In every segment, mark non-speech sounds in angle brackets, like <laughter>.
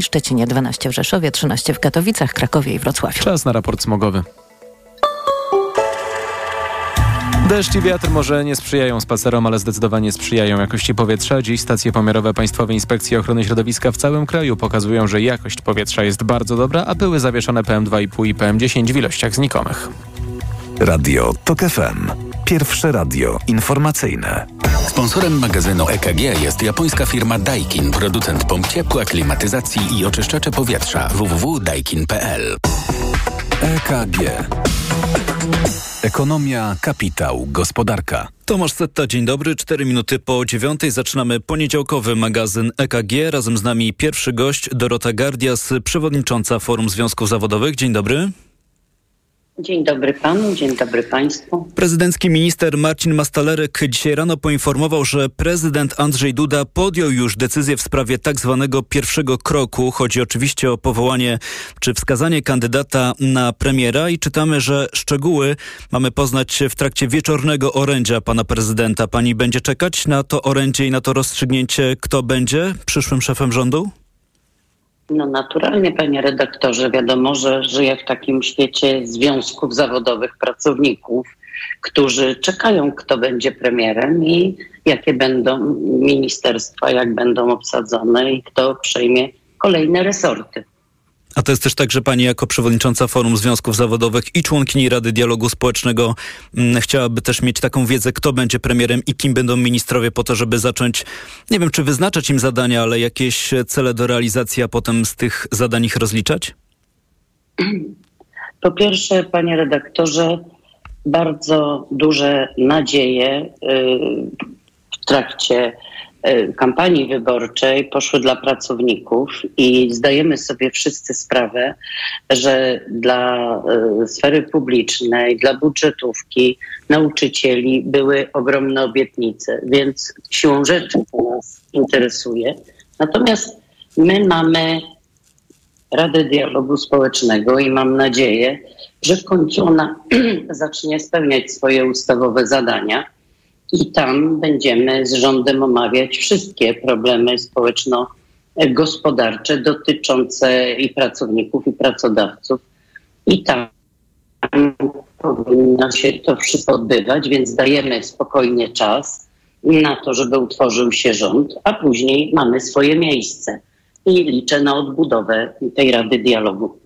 Szczecinie 12 w Rzeszowie, 13 w Katowicach, Krakowie i Wrocławiu. Czas na raport smogowy. Deszcz i wiatr może nie sprzyjają spacerom, ale zdecydowanie sprzyjają jakości powietrza. Dziś stacje pomiarowe Państwowej Inspekcji Ochrony Środowiska w całym kraju pokazują, że jakość powietrza jest bardzo dobra, a były zawieszone PM2,5 i PM10 w ilościach znikomych. Radio TOK FM. Pierwsze radio informacyjne. Sponsorem magazynu EKG jest japońska firma Daikin, producent pomp ciepła, klimatyzacji i oczyszczacze powietrza www.daikin.pl. EKG. Ekonomia, kapitał, gospodarka. Tomasz Setta, dzień dobry. Cztery minuty po dziewiątej zaczynamy poniedziałkowy magazyn EKG. Razem z nami pierwszy gość Dorota Gardias, przewodnicząca Forum Związków Zawodowych. Dzień dobry. Dzień dobry panu, dzień dobry państwu. Prezydencki minister Marcin Mastalerek dzisiaj rano poinformował, że prezydent Andrzej Duda podjął już decyzję w sprawie tak zwanego pierwszego kroku. Chodzi oczywiście o powołanie czy wskazanie kandydata na premiera i czytamy, że szczegóły mamy poznać w trakcie wieczornego orędzia pana prezydenta. Pani będzie czekać na to orędzie i na to rozstrzygnięcie, kto będzie przyszłym szefem rządu? No naturalnie, panie redaktorze, wiadomo, że żyję w takim świecie związków zawodowych pracowników, którzy czekają, kto będzie premierem i jakie będą ministerstwa, jak będą obsadzone i kto przejmie kolejne resorty. A to jest też tak, że pani jako przewodnicząca Forum Związków Zawodowych i członkini Rady Dialogu Społecznego mm, chciałaby też mieć taką wiedzę, kto będzie premierem i kim będą ministrowie po to, żeby zacząć, nie wiem czy wyznaczać im zadania, ale jakieś cele do realizacji, a potem z tych zadań ich rozliczać? Po pierwsze, panie redaktorze, bardzo duże nadzieje y, w trakcie kampanii wyborczej poszły dla pracowników i zdajemy sobie wszyscy sprawę, że dla y, sfery publicznej, dla budżetówki, nauczycieli były ogromne obietnice, więc siłą rzeczy to nas interesuje. Natomiast my mamy Radę Dialogu Społecznego i mam nadzieję, że w końcu ona <clears throat> zacznie spełniać swoje ustawowe zadania i tam będziemy z rządem omawiać wszystkie problemy społeczno-gospodarcze dotyczące i pracowników, i pracodawców. I tam powinno się to wszystko odbywać, więc dajemy spokojnie czas na to, żeby utworzył się rząd, a później mamy swoje miejsce i liczę na odbudowę tej Rady Dialogu.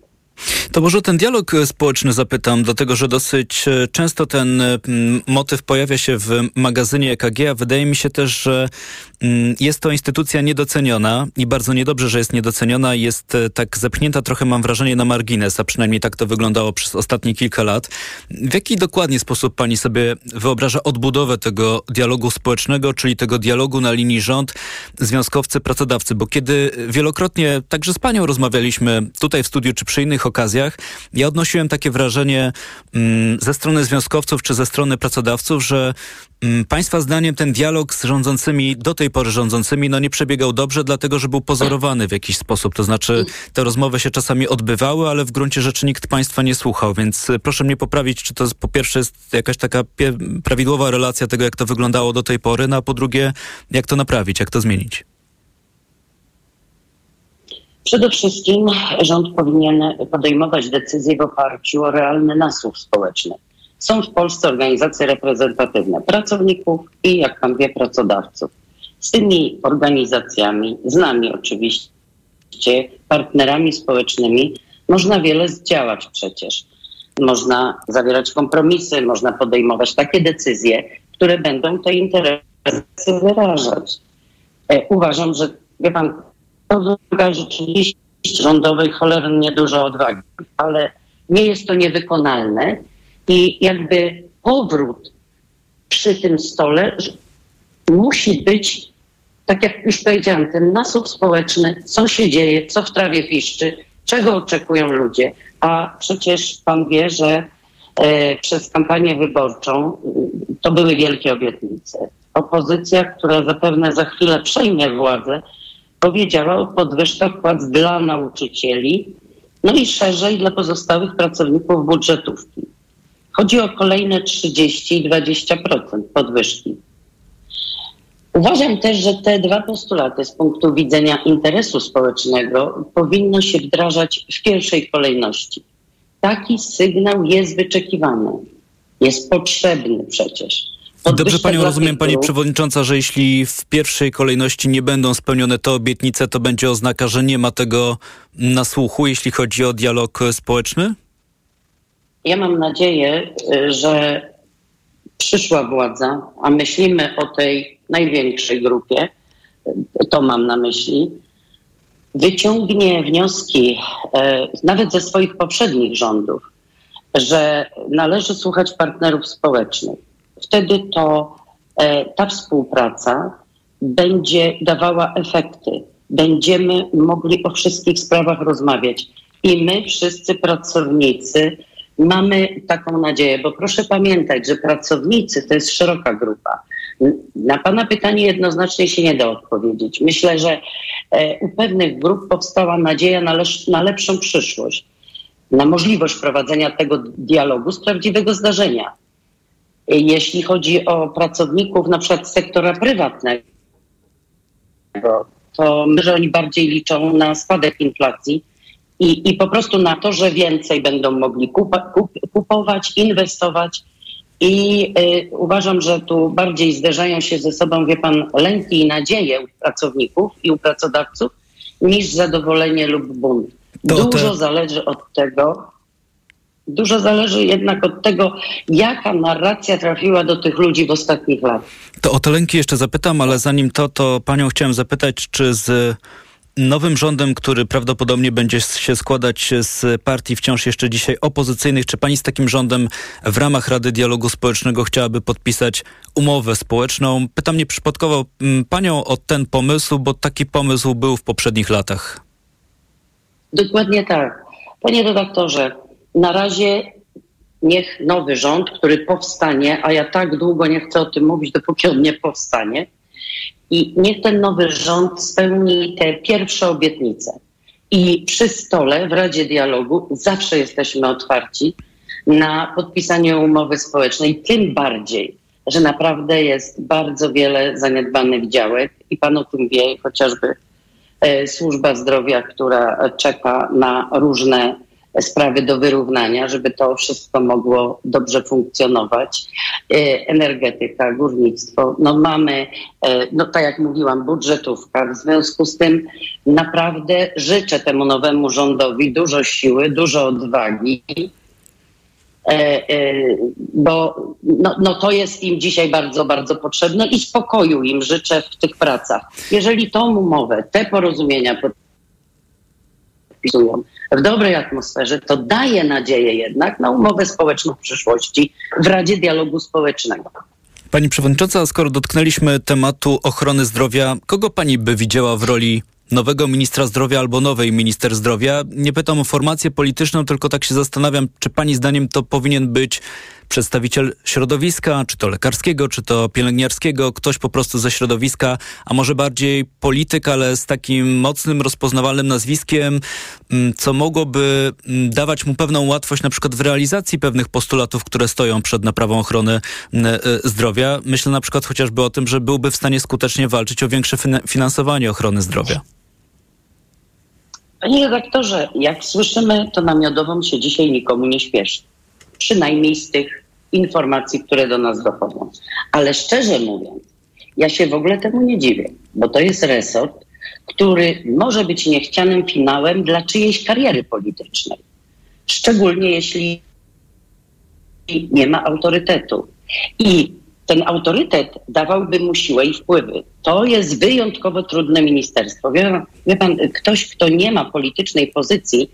To może ten dialog społeczny zapytam, dlatego że dosyć e, często ten mm, motyw pojawia się w magazynie EKG, a wydaje mi się też, że jest to instytucja niedoceniona i bardzo niedobrze, że jest niedoceniona. Jest e, tak zepchnięta trochę, mam wrażenie, na margines, a przynajmniej tak to wyglądało przez ostatnie kilka lat. W jaki dokładnie sposób pani sobie wyobraża odbudowę tego dialogu społecznego, czyli tego dialogu na linii rząd, związkowcy, pracodawcy? Bo kiedy wielokrotnie także z panią rozmawialiśmy tutaj w studiu czy przy innych okazjach, ja odnosiłem takie wrażenie mm, ze strony związkowców czy ze strony pracodawców, że mm, państwa zdaniem ten dialog z rządzącymi, do tej pory rządzącymi, no nie przebiegał dobrze, dlatego że był pozorowany w jakiś sposób. To znaczy te rozmowy się czasami odbywały, ale w gruncie rzeczy nikt państwa nie słuchał, więc y, proszę mnie poprawić, czy to po pierwsze jest jakaś taka prawidłowa relacja tego, jak to wyglądało do tej pory, no a po drugie, jak to naprawić, jak to zmienić. Przede wszystkim rząd powinien podejmować decyzje w oparciu o realny nasłuch społeczny. Są w Polsce organizacje reprezentatywne pracowników i, jak pan wie, pracodawców. Z tymi organizacjami, z nami oczywiście, partnerami społecznymi, można wiele zdziałać przecież. Można zawierać kompromisy, można podejmować takie decyzje, które będą te interesy wyrażać. E, uważam, że wie pan, to wymaga rzeczywiście rządowej cholernie dużo odwagi, ale nie jest to niewykonalne i jakby powrót przy tym stole musi być, tak jak już powiedziałam, ten nasłuch społeczny, co się dzieje, co w trawie piszczy, czego oczekują ludzie. A przecież pan wie, że e, przez kampanię wyborczą to były wielkie obietnice. Opozycja, która zapewne za chwilę przejmie władzę, powiedziała o podwyżkach płac dla nauczycieli, no i szerzej dla pozostałych pracowników budżetówki. Chodzi o kolejne 30 i 20% podwyżki. Uważam też, że te dwa postulaty z punktu widzenia interesu społecznego powinno się wdrażać w pierwszej kolejności. Taki sygnał jest wyczekiwany, jest potrzebny przecież. Dobrze panią rozumiem, pani przewodnicząca, że jeśli w pierwszej kolejności nie będą spełnione te obietnice, to będzie oznaka, że nie ma tego na słuchu, jeśli chodzi o dialog społeczny? Ja mam nadzieję, y, że przyszła władza, a myślimy o tej największej grupie, y, to mam na myśli, wyciągnie wnioski e, nawet ze swoich poprzednich rządów, że należy słuchać partnerów społecznych. Wtedy to e, ta współpraca będzie dawała efekty. Będziemy mogli o wszystkich sprawach rozmawiać. I my, wszyscy pracownicy, mamy taką nadzieję, bo proszę pamiętać, że pracownicy to jest szeroka grupa. Na Pana pytanie jednoznacznie się nie da odpowiedzieć. Myślę, że e, u pewnych grup powstała nadzieja na, na lepszą przyszłość, na możliwość prowadzenia tego dialogu z prawdziwego zdarzenia. E, jeśli chodzi o pracowników na przykład sektora prywatnego, to myślę, że oni bardziej liczą na spadek inflacji i, i po prostu na to, że więcej będą mogli kupa, kup, kupować, inwestować. I y, uważam, że tu bardziej zderzają się ze sobą, wie pan, lęki i nadzieje u pracowników i u pracodawców niż zadowolenie lub bunt. To Dużo te- zależy od tego, dużo zależy jednak od tego, jaka narracja trafiła do tych ludzi w ostatnich latach. To o te lęki jeszcze zapytam, ale zanim to, to panią chciałem zapytać, czy z nowym rządem, który prawdopodobnie będzie się składać z partii wciąż jeszcze dzisiaj opozycyjnych, czy pani z takim rządem w ramach Rady Dialogu Społecznego chciałaby podpisać umowę społeczną? Pytam nie przypadkowo mm, panią o ten pomysł, bo taki pomysł był w poprzednich latach. Dokładnie tak. Panie redaktorze, na razie niech nowy rząd, który powstanie, a ja tak długo nie chcę o tym mówić, dopóki on nie powstanie, i niech ten nowy rząd spełni te pierwsze obietnice. I przy stole w Radzie Dialogu zawsze jesteśmy otwarci na podpisanie umowy społecznej, tym bardziej, że naprawdę jest bardzo wiele zaniedbanych działek i pan o tym wie, chociażby e, służba zdrowia, która czeka na różne sprawy do wyrównania, żeby to wszystko mogło dobrze funkcjonować. E, Energetyka, górnictwo, no mamy, e, no tak jak mówiłam, budżetówka. W związku z tym naprawdę życzę temu nowemu rządowi dużo siły, dużo odwagi. E, bo no, no to jest im dzisiaj bardzo, bardzo potrzebne i spokoju im życzę w tych pracach. Jeżeli tą umowę, te porozumienia podpisują w dobrej atmosferze, to daje nadzieję jednak na umowę społeczną w przyszłości w Radzie Dialogu Społecznego. Pani przewodnicząca, skoro dotknęliśmy tematu ochrony zdrowia, kogo pani by widziała w roli nowego ministra zdrowia albo nowej minister zdrowia? Nie pytam o formację polityczną, tylko tak się zastanawiam, czy pani zdaniem to powinien być przedstawiciel środowiska, czy to lekarskiego, czy to pielęgniarskiego, ktoś po prostu ze środowiska, a może bardziej polityk, ale z takim mocnym, rozpoznawalnym nazwiskiem, mm, co mogłoby mm, dawać mu pewną łatwość na przykład w realizacji pewnych postulatów, które stoją przed naprawą ochrony mm, e, zdrowia. Myślę na przykład chociażby o tym, że byłby w stanie skutecznie walczyć o większe fina- finansowanie ochrony zdrowia. Panie redaktorze, jak słyszymy, to na miodową się dzisiaj nikomu nie śpieszy. Przynajmniej z tych informacji, które do nas dochodzą. Ale szczerze mówiąc, ja się w ogóle temu nie dziwię, bo to jest resort, który może być niechcianym finałem dla czyjejś kariery politycznej. Szczególnie jeśli nie ma autorytetu. I ten autorytet dawałby mu siłę i wpływy. To jest wyjątkowo trudne ministerstwo. Wie wie pan, ktoś, kto nie ma politycznej pozycji,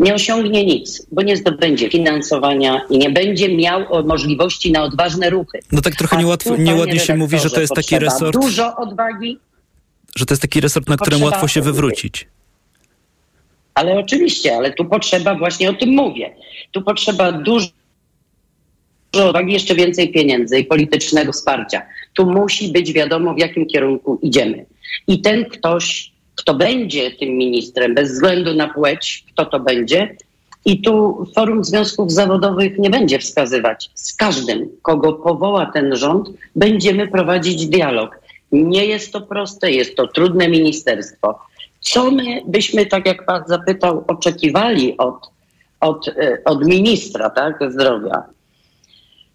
nie osiągnie nic, bo nie zdobędzie finansowania i nie będzie miał możliwości na odważne ruchy. No tak trochę niełatwo, nieładnie się mówi, że to jest taki resort, Dużo odwagi, że to jest taki resort, na którym łatwo się wywrócić. ale oczywiście, ale tu potrzeba, właśnie o tym mówię, tu potrzeba dużo odwagi, jeszcze więcej pieniędzy i politycznego wsparcia. Tu musi być wiadomo, w jakim kierunku idziemy. I ten ktoś, kto będzie tym ministrem, bez względu na płeć, kto to będzie, I tu Forum Związków Zawodowych nie będzie wskazywać. Z każdym, kogo powoła ten rząd, będziemy prowadzić dialog. Nie jest to proste, jest to trudne ministerstwo. Co my byśmy, tak jak pan zapytał, oczekiwali od, od, e, od ministra tak, zdrowia?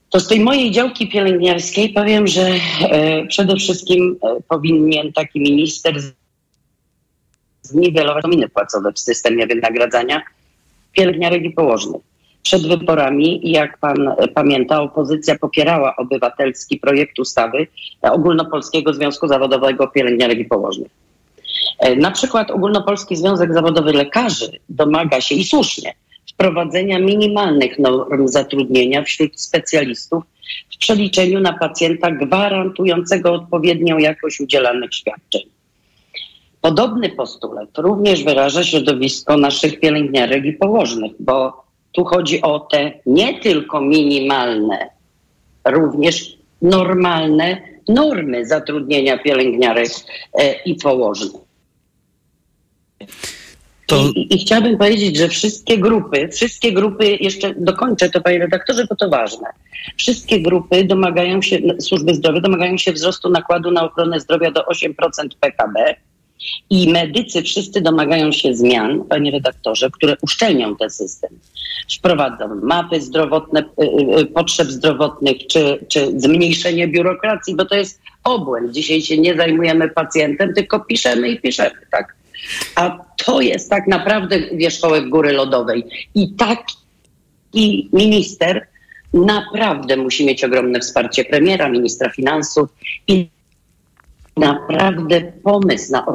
To z tej mojej działki pielęgniarskiej powiem, że e, przede wszystkim e, powinien taki minister zniwelować miny płacowe w systemie wynagradzania pielęgniarek i położnych. Przed wyborami, jak pan pamięta, opozycja popierała obywatelski projekt ustawy Ogólnopolskiego Związku Zawodowego Pielęgniarek i Położnych. E, na przykład Ogólnopolski Związek Zawodowy Lekarzy domaga się i słusznie wprowadzenia minimalnych norm zatrudnienia wśród specjalistów w przeliczeniu na pacjenta gwarantującego odpowiednią jakość udzielanych świadczeń. Podobny postulat również wyraża środowisko naszych pielęgniarek i położnych, bo tu chodzi o te nie tylko minimalne, również normalne normy zatrudnienia pielęgniarek e, i położnych. To... I, I, chciałabym powiedzieć, że wszystkie grupy, wszystkie grupy, jeszcze dokończę to panie redaktorze, bo to ważne. Wszystkie grupy domagają się, służby zdrowia domagają się wzrostu nakładu na ochronę zdrowia do 8% PKB i medycy wszyscy domagają się zmian, panie redaktorze, które uszczelnią ten system. Wprowadzą mapy zdrowotne, y, y, y, potrzeb zdrowotnych, czy, czy zmniejszenie biurokracji, bo to jest obłęd. Dzisiaj się nie zajmujemy pacjentem, tylko piszemy i piszemy, tak? A to jest tak naprawdę wierzchołek góry lodowej. I taki minister naprawdę musi mieć ogromne wsparcie premiera, ministra finansów i naprawdę pomysł na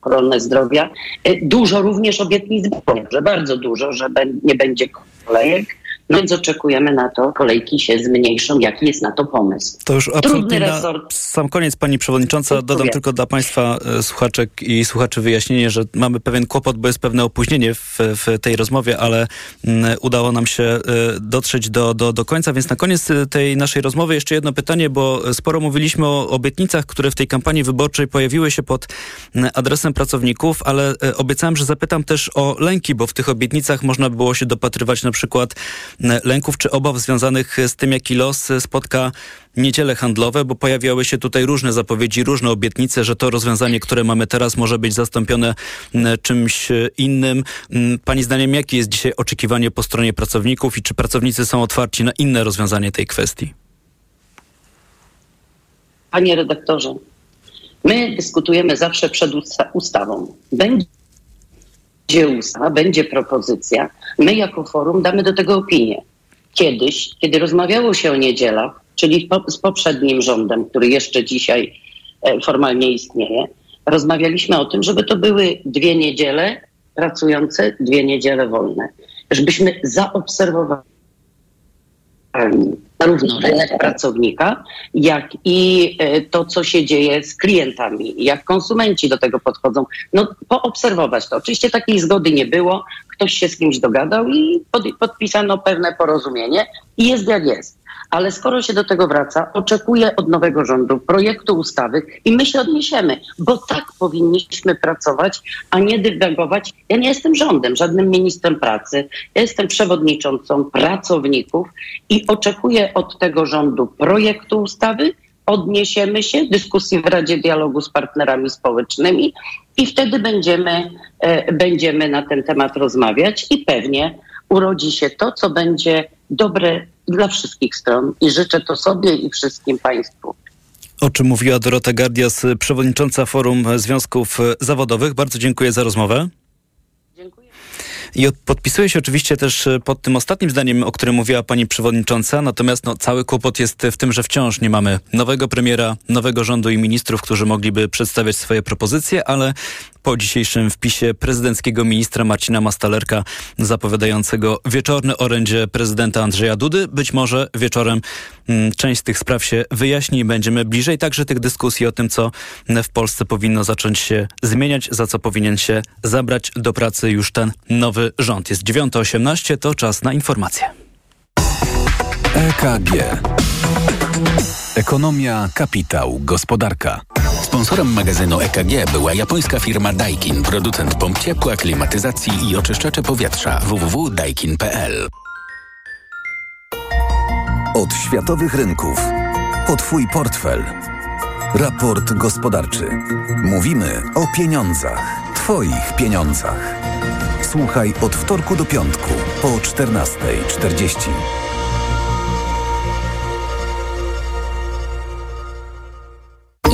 ochronę zdrowia. Y, dużo również obietnic że bardzo dużo, że nie będzie kolejek, więc oczekujemy na to, kolejki się zmniejszą. Jaki jest na to pomysł? To już absolutnie na sam koniec, Pani Przewodnicząca. Dodam tylko dla Państwa e, słuchaczek i słuchaczy wyjaśnienie, że mamy pewien kłopot, bo jest pewne opóźnienie w, w tej rozmowie, ale mm, udało nam się e, dotrzeć do, do, do końca, więc na koniec e, tej naszej rozmowy jeszcze jedno pytanie, bo sporo mówiliśmy o obietnicach, które w tej kampanii wyborczej pojawiły się pod adresem pracowników, ale obiecałem, że zapytam też o lęki, bo w tych obietnicach można było się dopatrywać na przykład lęków czy obaw związanych z tym, jaki los spotka niedziele handlowe, bo pojawiały się tutaj różne zapowiedzi, różne obietnice, że to rozwiązanie, które mamy teraz, może być zastąpione czymś innym. Pani zdaniem, jakie jest dzisiaj oczekiwanie po stronie pracowników i czy pracownicy są otwarci na inne rozwiązanie tej kwestii? Panie redaktorze, my dyskutujemy zawsze przed ustawą. Będzie będzie ustawa, będzie propozycja. My jako forum damy do tego opinię. Kiedyś, kiedy rozmawiało się o niedzielach, czyli z poprzednim rządem, który jeszcze dzisiaj e, formalnie istnieje, rozmawialiśmy o tym, żeby to były dwie niedziele pracujące, dwie niedziele wolne. Żebyśmy zaobserwowali zarówno rynek pracownika, jak i e, to, co się dzieje z klientami, jak konsumenci do tego podchodzą. No, poobserwować to. Oczywiście takiej zgody nie było, ktoś się z kimś dogadał i pod, podpisano pewne porozumienie i jest jak jest ale skoro się do tego wraca, oczekuję od nowego rządu projektu ustawy i my się odniesiemy, bo tak powinniśmy pracować, a nie dywagować. Ja nie jestem rządem, żadnym ministrem pracy. Ja jestem przewodniczącą pracowników i oczekuję od tego rządu projektu ustawy, odniesiemy się, dyskusji w Radzie Dialogu z partnerami społecznymi i wtedy będziemy, e, będziemy na ten temat rozmawiać i pewnie urodzi się to, co będzie dobre dla wszystkich stron i życzę to sobie i wszystkim Państwu. O czym mówiła Dorota Gardias, przewodnicząca Forum Związków Zawodowych. Bardzo dziękuję za rozmowę. I podpisuję się oczywiście też e, pod tym ostatnim zdaniem, o którym mówiła pani przewodnicząca, natomiast no, cały kłopot jest w tym, że wciąż nie mamy nowego premiera, nowego rządu i ministrów, którzy mogliby przedstawiać swoje propozycje, ale po dzisiejszym wpisie prezydenckiego ministra Marcina Mastalerka zapowiadającego wieczorny orędzie prezydenta Andrzeja Dudy. Być może wieczorem mm, część z tych spraw się wyjaśni i będziemy bliżej także tych dyskusji o tym, co w Polsce powinno zacząć się zmieniać, za co powinien się zabrać do pracy już ten nowy rząd. Jest 9.18, to czas na informacje. EKG. Ekonomia, kapitał, gospodarka. Sponsorem magazynu EKG była japońska firma Daikin, producent pomp ciepła, klimatyzacji i oczyszczacze powietrza www.daikin.pl. Od światowych rynków. O Twój portfel. Raport gospodarczy. Mówimy o pieniądzach. Twoich pieniądzach. Słuchaj od wtorku do piątku po 14.40.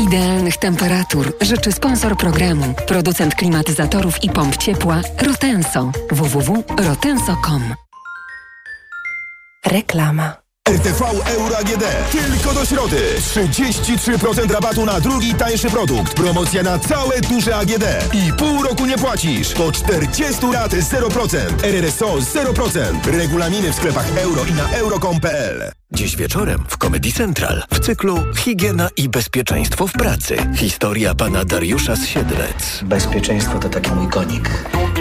Idealnych temperatur życzy sponsor programu, producent klimatyzatorów i pomp ciepła Rotenso www.rotenso.com. Reklama. RTV Euro AGD. Tylko do środy. 33% rabatu na drugi tańszy produkt. Promocja na całe duże AGD. I pół roku nie płacisz. Do 40 lat 0%. RRSO 0%. Regulaminy w sklepach euro i na euro.com.pl. Dziś wieczorem w Comedy Central w cyklu Higiena i bezpieczeństwo w pracy. Historia pana Dariusza z Siedlec. Bezpieczeństwo to taki mój konik.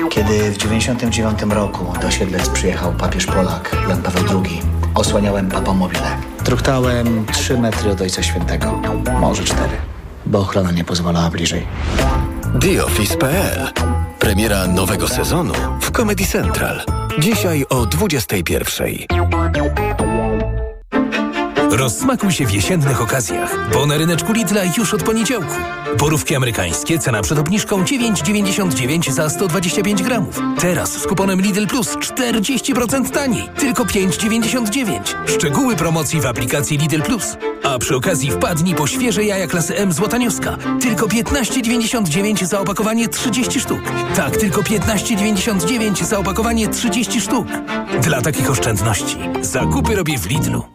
Kiedy w 99 roku do Siedlec przyjechał papież Polak Jan Paweł II, osłaniałem papomobile. Truchtałem 3 metry od Ojca Świętego, może 4, bo ochrona nie pozwalała bliżej. TheOffice.pl Premiera nowego sezonu w Comedy Central. Dzisiaj o 21. Rozsmakuj się w jesiennych okazjach, bo na ryneczku Lidla już od poniedziałku. Borówki amerykańskie, cena przed obniżką 9,99 za 125 gramów. Teraz z kuponem Lidl Plus 40% taniej, tylko 5,99. Szczegóły promocji w aplikacji Lidl Plus. A przy okazji wpadnij po świeże jaja klasy M Złotanioska. Tylko 15,99 za opakowanie 30 sztuk. Tak, tylko 15,99 za opakowanie 30 sztuk. Dla takich oszczędności zakupy robię w Lidlu.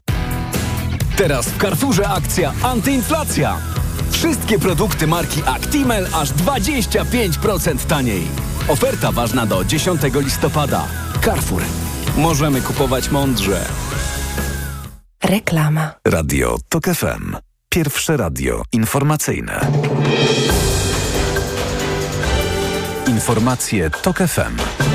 Teraz w Carrefourze akcja antyinflacja. Wszystkie produkty marki Actimel aż 25% taniej. Oferta ważna do 10 listopada. Carrefour. Możemy kupować mądrze. Reklama. Radio TOK FM. Pierwsze radio informacyjne. Informacje TOK FM.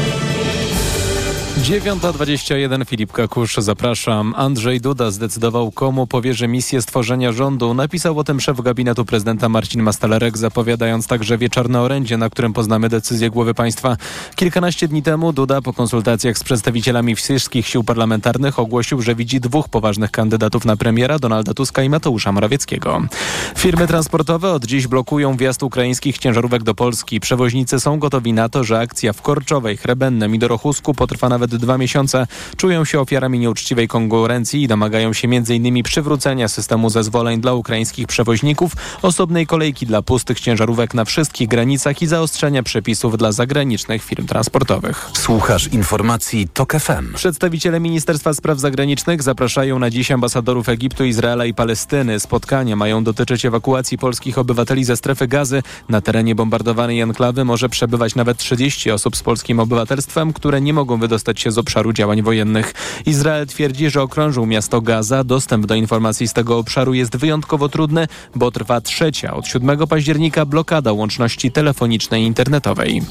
9.21 Filip Kakusz, zapraszam. Andrzej Duda zdecydował, komu powierzy misję stworzenia rządu. Napisał o tym szef gabinetu prezydenta Marcin Mastalerek, zapowiadając także wieczorne orędzie, na którym poznamy decyzję głowy państwa. Kilkanaście dni temu Duda po konsultacjach z przedstawicielami wszystkich sił parlamentarnych ogłosił, że widzi dwóch poważnych kandydatów na premiera, Donalda Tuska i Mateusza Morawieckiego. Firmy transportowe od dziś blokują wjazd ukraińskich ciężarówek do Polski. Przewoźnicy są gotowi na to, że akcja w Korczowej, Chrebennem i Dorochusku potrwa nawet dwa miesiące. Czują się ofiarami nieuczciwej konkurencji i domagają się m.in. przywrócenia systemu zezwoleń dla ukraińskich przewoźników, osobnej kolejki dla pustych ciężarówek na wszystkich granicach i zaostrzenia przepisów dla zagranicznych firm transportowych. Słuchasz informacji TOK FM. Przedstawiciele Ministerstwa Spraw Zagranicznych zapraszają na dziś ambasadorów Egiptu, Izraela i Palestyny. Spotkania mają dotyczyć ewakuacji polskich obywateli ze strefy gazy. Na terenie bombardowanej enklawy może przebywać nawet 30 osób z polskim obywatelstwem, które nie mogą wydostać się z obszaru działań wojennych. Izrael twierdzi, że okrążył miasto Gaza. Dostęp do informacji z tego obszaru jest wyjątkowo trudny, bo trwa trzecia od 7 października blokada łączności telefonicznej i internetowej.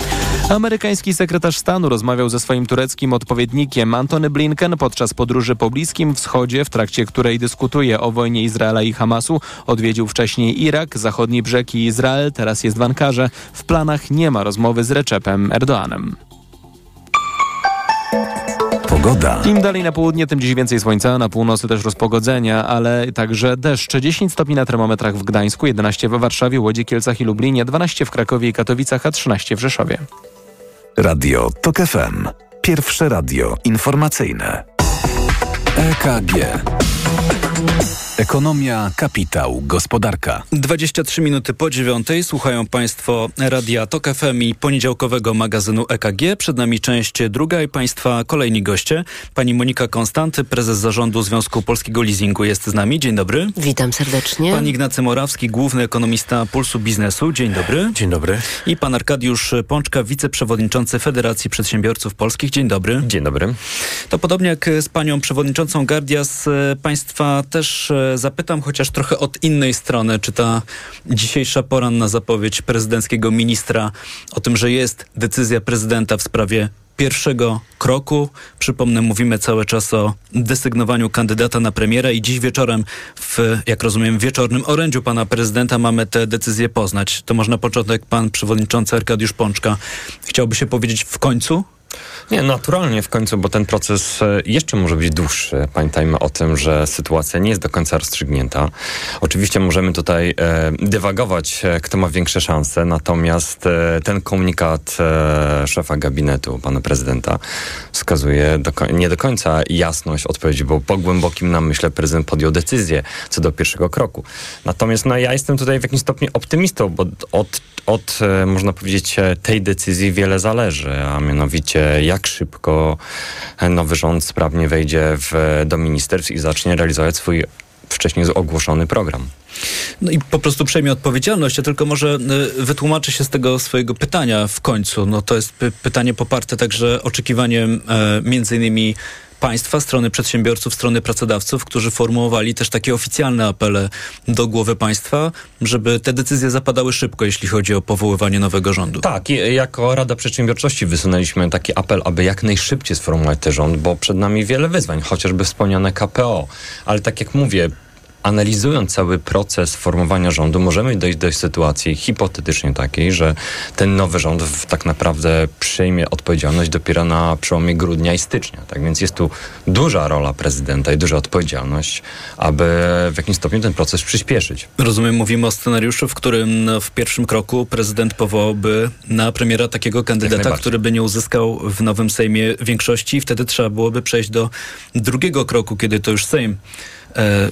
Amerykański sekretarz stanu rozmawiał ze swoim tureckim odpowiednikiem Antony Blinken podczas podróży po Bliskim Wschodzie, w trakcie której dyskutuje o wojnie Izraela i Hamasu. Odwiedził wcześniej Irak, zachodni brzeg i Izrael, teraz jest w Ankarze. W planach nie ma rozmowy z Recepem Erdoanem. Pogoda. Im dalej na południe, tym dziś więcej słońca, na północy też rozpogodzenia, ale także deszcz. 10 stopni na termometrach w Gdańsku, 11 we Warszawie, Łodzi, Kielcach i Lublinie, 12 w Krakowie i Katowicach, a 13 w Rzeszowie. Radio TOK FM. Pierwsze radio informacyjne. EKG. Ekonomia, kapitał, gospodarka. 23 minuty po dziewiątej słuchają Państwo Radia Tok FM i poniedziałkowego magazynu EKG. Przed nami część druga i Państwa kolejni goście. Pani Monika Konstanty, prezes zarządu Związku Polskiego Leasingu jest z nami. Dzień dobry. Witam serdecznie. Pan Ignacy Morawski, główny ekonomista Pulsu Biznesu. Dzień dobry. Dzień dobry. I pan Arkadiusz Pączka, wiceprzewodniczący Federacji Przedsiębiorców Polskich. Dzień dobry. Dzień dobry. To podobnie jak z panią przewodniczącą Gardias, Państwa też zapytam, chociaż trochę od innej strony, czy ta dzisiejsza poranna zapowiedź prezydenckiego ministra o tym, że jest decyzja prezydenta w sprawie pierwszego kroku. Przypomnę, mówimy cały czas o desygnowaniu kandydata na premiera i dziś wieczorem w, jak rozumiem, wieczornym orędziu pana prezydenta mamy tę decyzję poznać. To może na początek pan przewodniczący Arkadiusz Pączka chciałby się powiedzieć w końcu? Nie, naturalnie w końcu, bo ten proces e, jeszcze może być dłuższy. Pamiętajmy o tym, że sytuacja nie jest do końca rozstrzygnięta. Oczywiście możemy tutaj e, dywagować, e, kto ma większe szanse, natomiast e, ten komunikat e, szefa gabinetu, pana prezydenta, wskazuje do, nie do końca jasność odpowiedzi, bo po głębokim namyśle prezydent podjął decyzję co do pierwszego kroku. Natomiast no, ja jestem tutaj w jakimś stopniu optymistą, bo od, od e, można powiedzieć, tej decyzji wiele zależy, a mianowicie jak szybko nowy rząd sprawnie wejdzie w, do ministerstw i zacznie realizować swój wcześniej ogłoszony program. No i po prostu przejmie odpowiedzialność, a tylko może y, wytłumaczy się z tego swojego pytania w końcu. No to jest py pytanie poparte także oczekiwaniem e, między innymi państwa, strony przedsiębiorców, strony pracodawców, którzy formułowali też takie oficjalne apele do głowy państwa, żeby te decyzje zapadały szybko, jeśli chodzi o powoływanie nowego rządu. Tak, jako Rada Przedsiębiorczości wysunęliśmy taki apel, aby jak najszybciej sformułować ten rząd, bo przed nami wiele wyzwań, chociażby wspomniane KPO. Ale tak jak mówię, analizując cały proces formowania rządu, możemy dojść do sytuacji hipotetycznie takiej, że ten nowy rząd w, tak naprawdę przejmie odpowiedzialność dopiero na przełomie grudnia i stycznia. Tak więc jest tu duża rola prezydenta i duża odpowiedzialność, aby w jakimś stopniu ten proces przyspieszyć. Rozumiem, mówimy o scenariuszu, w którym w pierwszym kroku prezydent powołałby na premiera takiego kandydata, który by nie uzyskał w nowym Sejmie większości i wtedy trzeba byłoby przejść do drugiego kroku, kiedy to już Sejm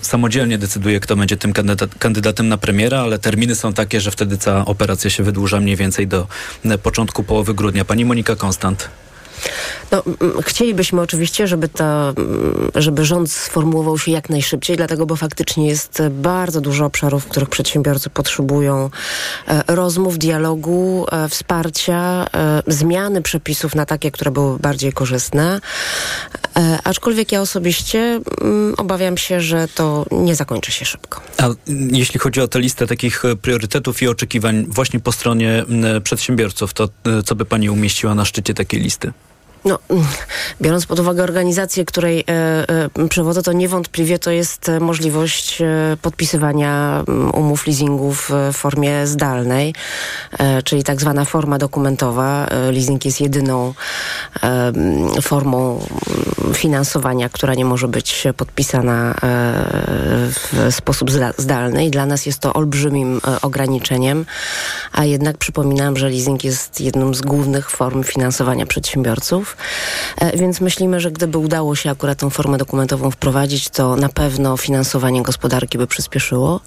samodzielnie decyduje, kto będzie tym kandydat, kandydatem na premiera, ale terminy są takie, że wtedy cała operacja się wydłuża mniej więcej do e, początku połowy grudnia. Pani Monika Konstant. No, chcielibyśmy oczywiście, żeby, żeby rząd sformułował się jak najszybciej, dlatego, bo faktycznie jest bardzo dużo obszarów, w których przedsiębiorcy potrzebują e, rozmów, dialogu, e, wsparcia, e, zmiany przepisów na takie, które były bardziej korzystne. Aczkolwiek ja osobiście obawiam się, że to nie zakończy się szybko. A jeśli chodzi o tę listę takich priorytetów i oczekiwań właśnie po stronie przedsiębiorców, to co by pani umieściła na szczycie takiej listy? No, biorąc pod uwagę organizację, której e, e, przewodzę, to niewątpliwie to jest e, możliwość e, podpisywania mm, umów leasingu w formie zdalnej, e, czyli tak zwana forma dokumentowa. E, leasing jest jedyną formą mm, finansowania, która nie może być podpisana w sposób zdalny i dla nas jest to olbrzymim ograniczeniem, a jednak przypominam, że leasing jest jedną z głównych form finansowania przedsiębiorców. E, więc myślimy, że gdyby udało się akurat tą formę dokumentową wprowadzić, to na pewno finansowanie gospodarki by przyspieszyło.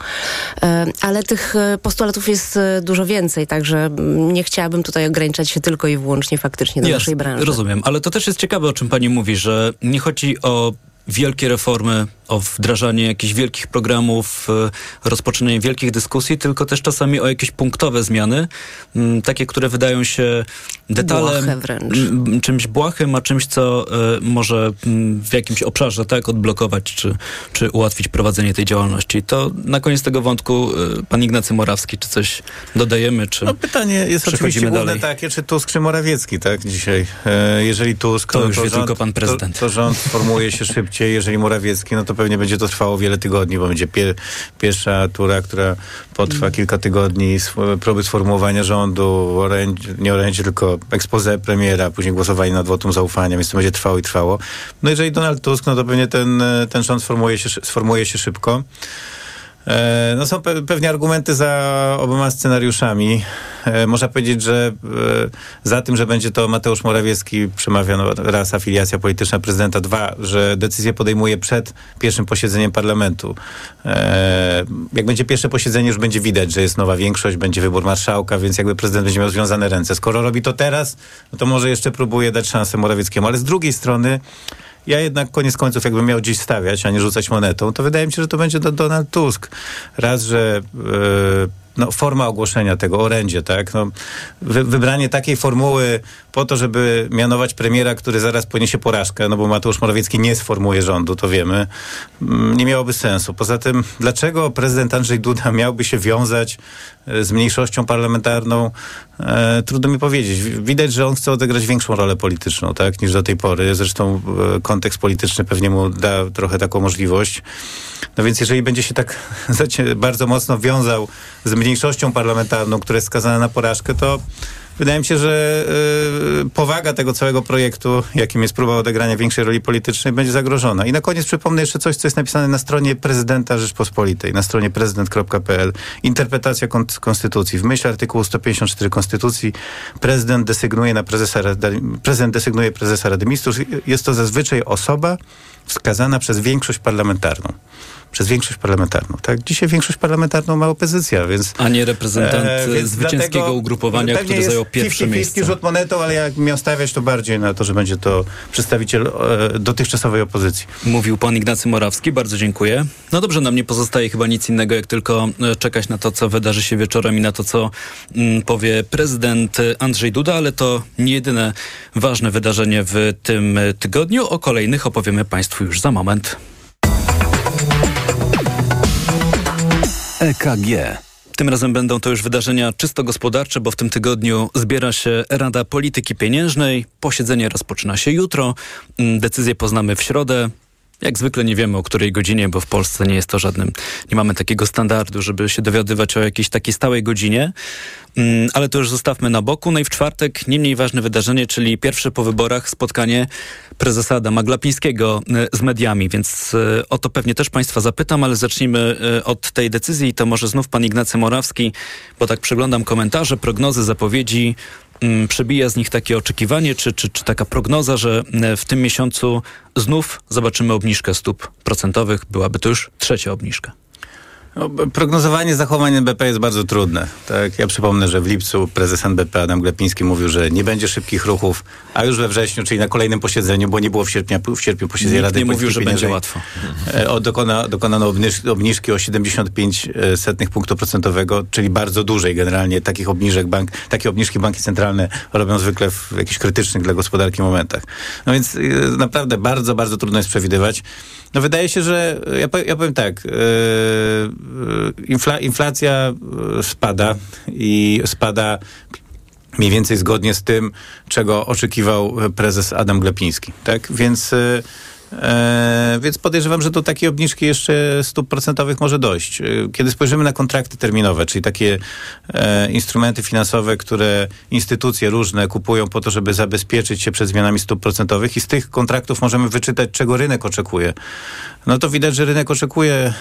E, ale tych e, postulatów jest dużo więcej, także nie chciałabym tutaj ograniczać się tylko i wyłącznie faktycznie do naszej branży. Rozumiem, ale to też jest ciekawe, o czym pani mówi, że nie chodzi o wielkie reformy, o wdrażanie jakichś wielkich programów, e, rozpoczynanie wielkich dyskusji, tylko też czasami o jakieś punktowe zmiany, takie, które wydają się detalem, czymś błahym, a czymś, co e, może w jakimś obszarze tak odblokować, czy, czy ułatwić prowadzenie tej działalności. To na koniec tego wątku e, pan Ignacy Morawski, czy coś dodajemy, czy No pytanie jest oczywiście główne dalej? takie, czy Tusk, czy Morawiecki, tak, dzisiaj. Jeżeli Tusk, to, no, już to wie rząd, tylko pan prezydent. To, to rząd formułuje się <laughs> szybciej, jeżeli Morawiecki, no to pewnie będzie to trwało wiele tygodni, bo będzie pier, pierwsza tura, która potrwa kilka tygodni, próby sformułowania rządu, orędzie, nie orędzie, tylko expose premiera, później głosowanie nad wotum zaufania, więc to będzie trwało i trwało. No jeżeli Donald Tusk, no to pewnie ten, ten rząd sformułuje się, sformułuje się szybko. E, no są pe pewnie argumenty za oboma scenariuszami. e, można powiedzieć, że e, za tym, że będzie to Mateusz Morawiecki przemawia no, raz afiliacja polityczna prezydenta, dwa, że decyzję podejmuje przed pierwszym posiedzeniem parlamentu. Jak będzie pierwsze posiedzenie, już będzie widać, że jest nowa większość, będzie wybór marszałka, więc jakby prezydent będzie miał związane ręce. Skoro robi to teraz, no to może jeszcze próbuje dać szansę Morawieckiemu, ale z drugiej strony ja jednak koniec końców, jakbym miał gdzieś stawiać, a nie rzucać monetą, to wydaje mi się, że to będzie Donald Tusk. Raz, że yy, no, forma ogłoszenia tego, orędzie, tak? No, wy, wybranie takiej formuły po to, żeby mianować premiera, który zaraz poniesie porażkę, no bo Mateusz Morawiecki nie sformułuje rządu, to wiemy, mm, nie miałoby sensu. Poza tym, dlaczego prezydent Andrzej Duda miałby się wiązać e, z mniejszością parlamentarną? E, trudno mi powiedzieć. Widać, że on chce odegrać większą rolę polityczną, tak, niż do tej pory. Zresztą e, kontekst polityczny pewnie mu da trochę taką możliwość. No więc jeżeli będzie się tak <laughs> bardzo mocno wiązał z mniejszością parlamentarną, która jest skazana na porażkę, to wydaje mi się, że y, powaga tego całego projektu, jakim jest próba odegrania większej roli politycznej, będzie zagrożona. I na koniec przypomnę jeszcze coś, co jest napisane na stronie prezydenta Rzeczpospolitej, na stronie prezydent.pl. Interpretacja konstytucji. W myśl artykułu 154 konstytucji prezydent desygnuje na prezesa prezydent desygnuje prezesa Rady Ministrów. Jest to zazwyczaj osoba wskazana przez większość parlamentarną przez większość parlamentarną. Tak? Dzisiaj większość parlamentarną ma opozycja, więc... A nie reprezentant e, zwycięskiego ugrupowania, który zajął pierwsze 50 miejsce. rzut monetą, ale jak miał stawiać, to bardziej na to, że będzie to przedstawiciel e, dotychczasowej opozycji. Mówił pan Ignacy Morawski, bardzo dziękuję. No dobrze, nam nie pozostaje chyba nic innego, jak tylko e, czekać na to, co wydarzy się wieczorem i na to, co mm, powie prezydent Andrzej Duda, ale to nie jedyne ważne wydarzenie w tym tygodniu. O kolejnych opowiemy państwu już za moment. EKG. Tym razem będą to już wydarzenia czysto gospodarcze, bo w tym tygodniu zbiera się Rada Polityki Pieniężnej. Posiedzenie rozpoczyna się jutro. Mm, decyzję poznamy w środę. Jak zwykle nie wiemy o której godzinie, bo w Polsce nie jest to żadnym, nie mamy takiego standardu, żeby się dowiadywać o jakiejś takiej stałej godzinie. Mm, ale to już zostawmy na boku. No i w czwartek nie mniej ważne wydarzenie, czyli pierwsze po wyborach spotkanie prezesa Adama Glapińskiego e, z mediami, więc e, o to pewnie też Państwa zapytam, ale zacznijmy e, od tej decyzji. To może znów pan Ignacy Morawski, bo tak przeglądam komentarze, prognozy, zapowiedzi. Mm, przebija z nich takie oczekiwanie, czy, czy, czy taka prognoza, że w tym miesiącu znów zobaczymy obniżkę stóp procentowych. Byłaby to już trzecia obniżka. No, prognozowanie zachowań NBP jest bardzo trudne. Tak, ja przypomnę, że w lipcu prezes NBP Adam Glepiński mówił, że nie będzie szybkich ruchów, a już we wrześniu, czyli na kolejnym posiedzeniu, bo nie było w sierpniu, w sierpniu posiedzenia Rady nie mówił, że będzie łatwo. E, dokona, dokonano obniżki, obniżki o 75 e, setnych punktu procentowego, czyli bardzo dużej generalnie. Takich obniżek bank, takie obniżki banki centralne robią zwykle w jakichś krytycznych dla gospodarki momentach. No więc e, naprawdę bardzo, bardzo trudno jest przewidywać. No wydaje się, że ja, powiem, ja powiem tak, yy, infla, inflacja spada i spada mniej więcej zgodnie z tym, czego oczekiwał prezes Adam Glepiński. Tak? Więc yy, E, więc podejrzewam, że do takiej obniżki jeszcze stóp procentowych może dojść. E, kiedy spojrzymy na kontrakty terminowe, czyli takie e, instrumenty finansowe, które instytucje różne kupują po to, żeby zabezpieczyć się przed zmianami stóp procentowych i z tych kontraktów możemy wyczytać, czego rynek oczekuje. No to widać, że rynek oczekuje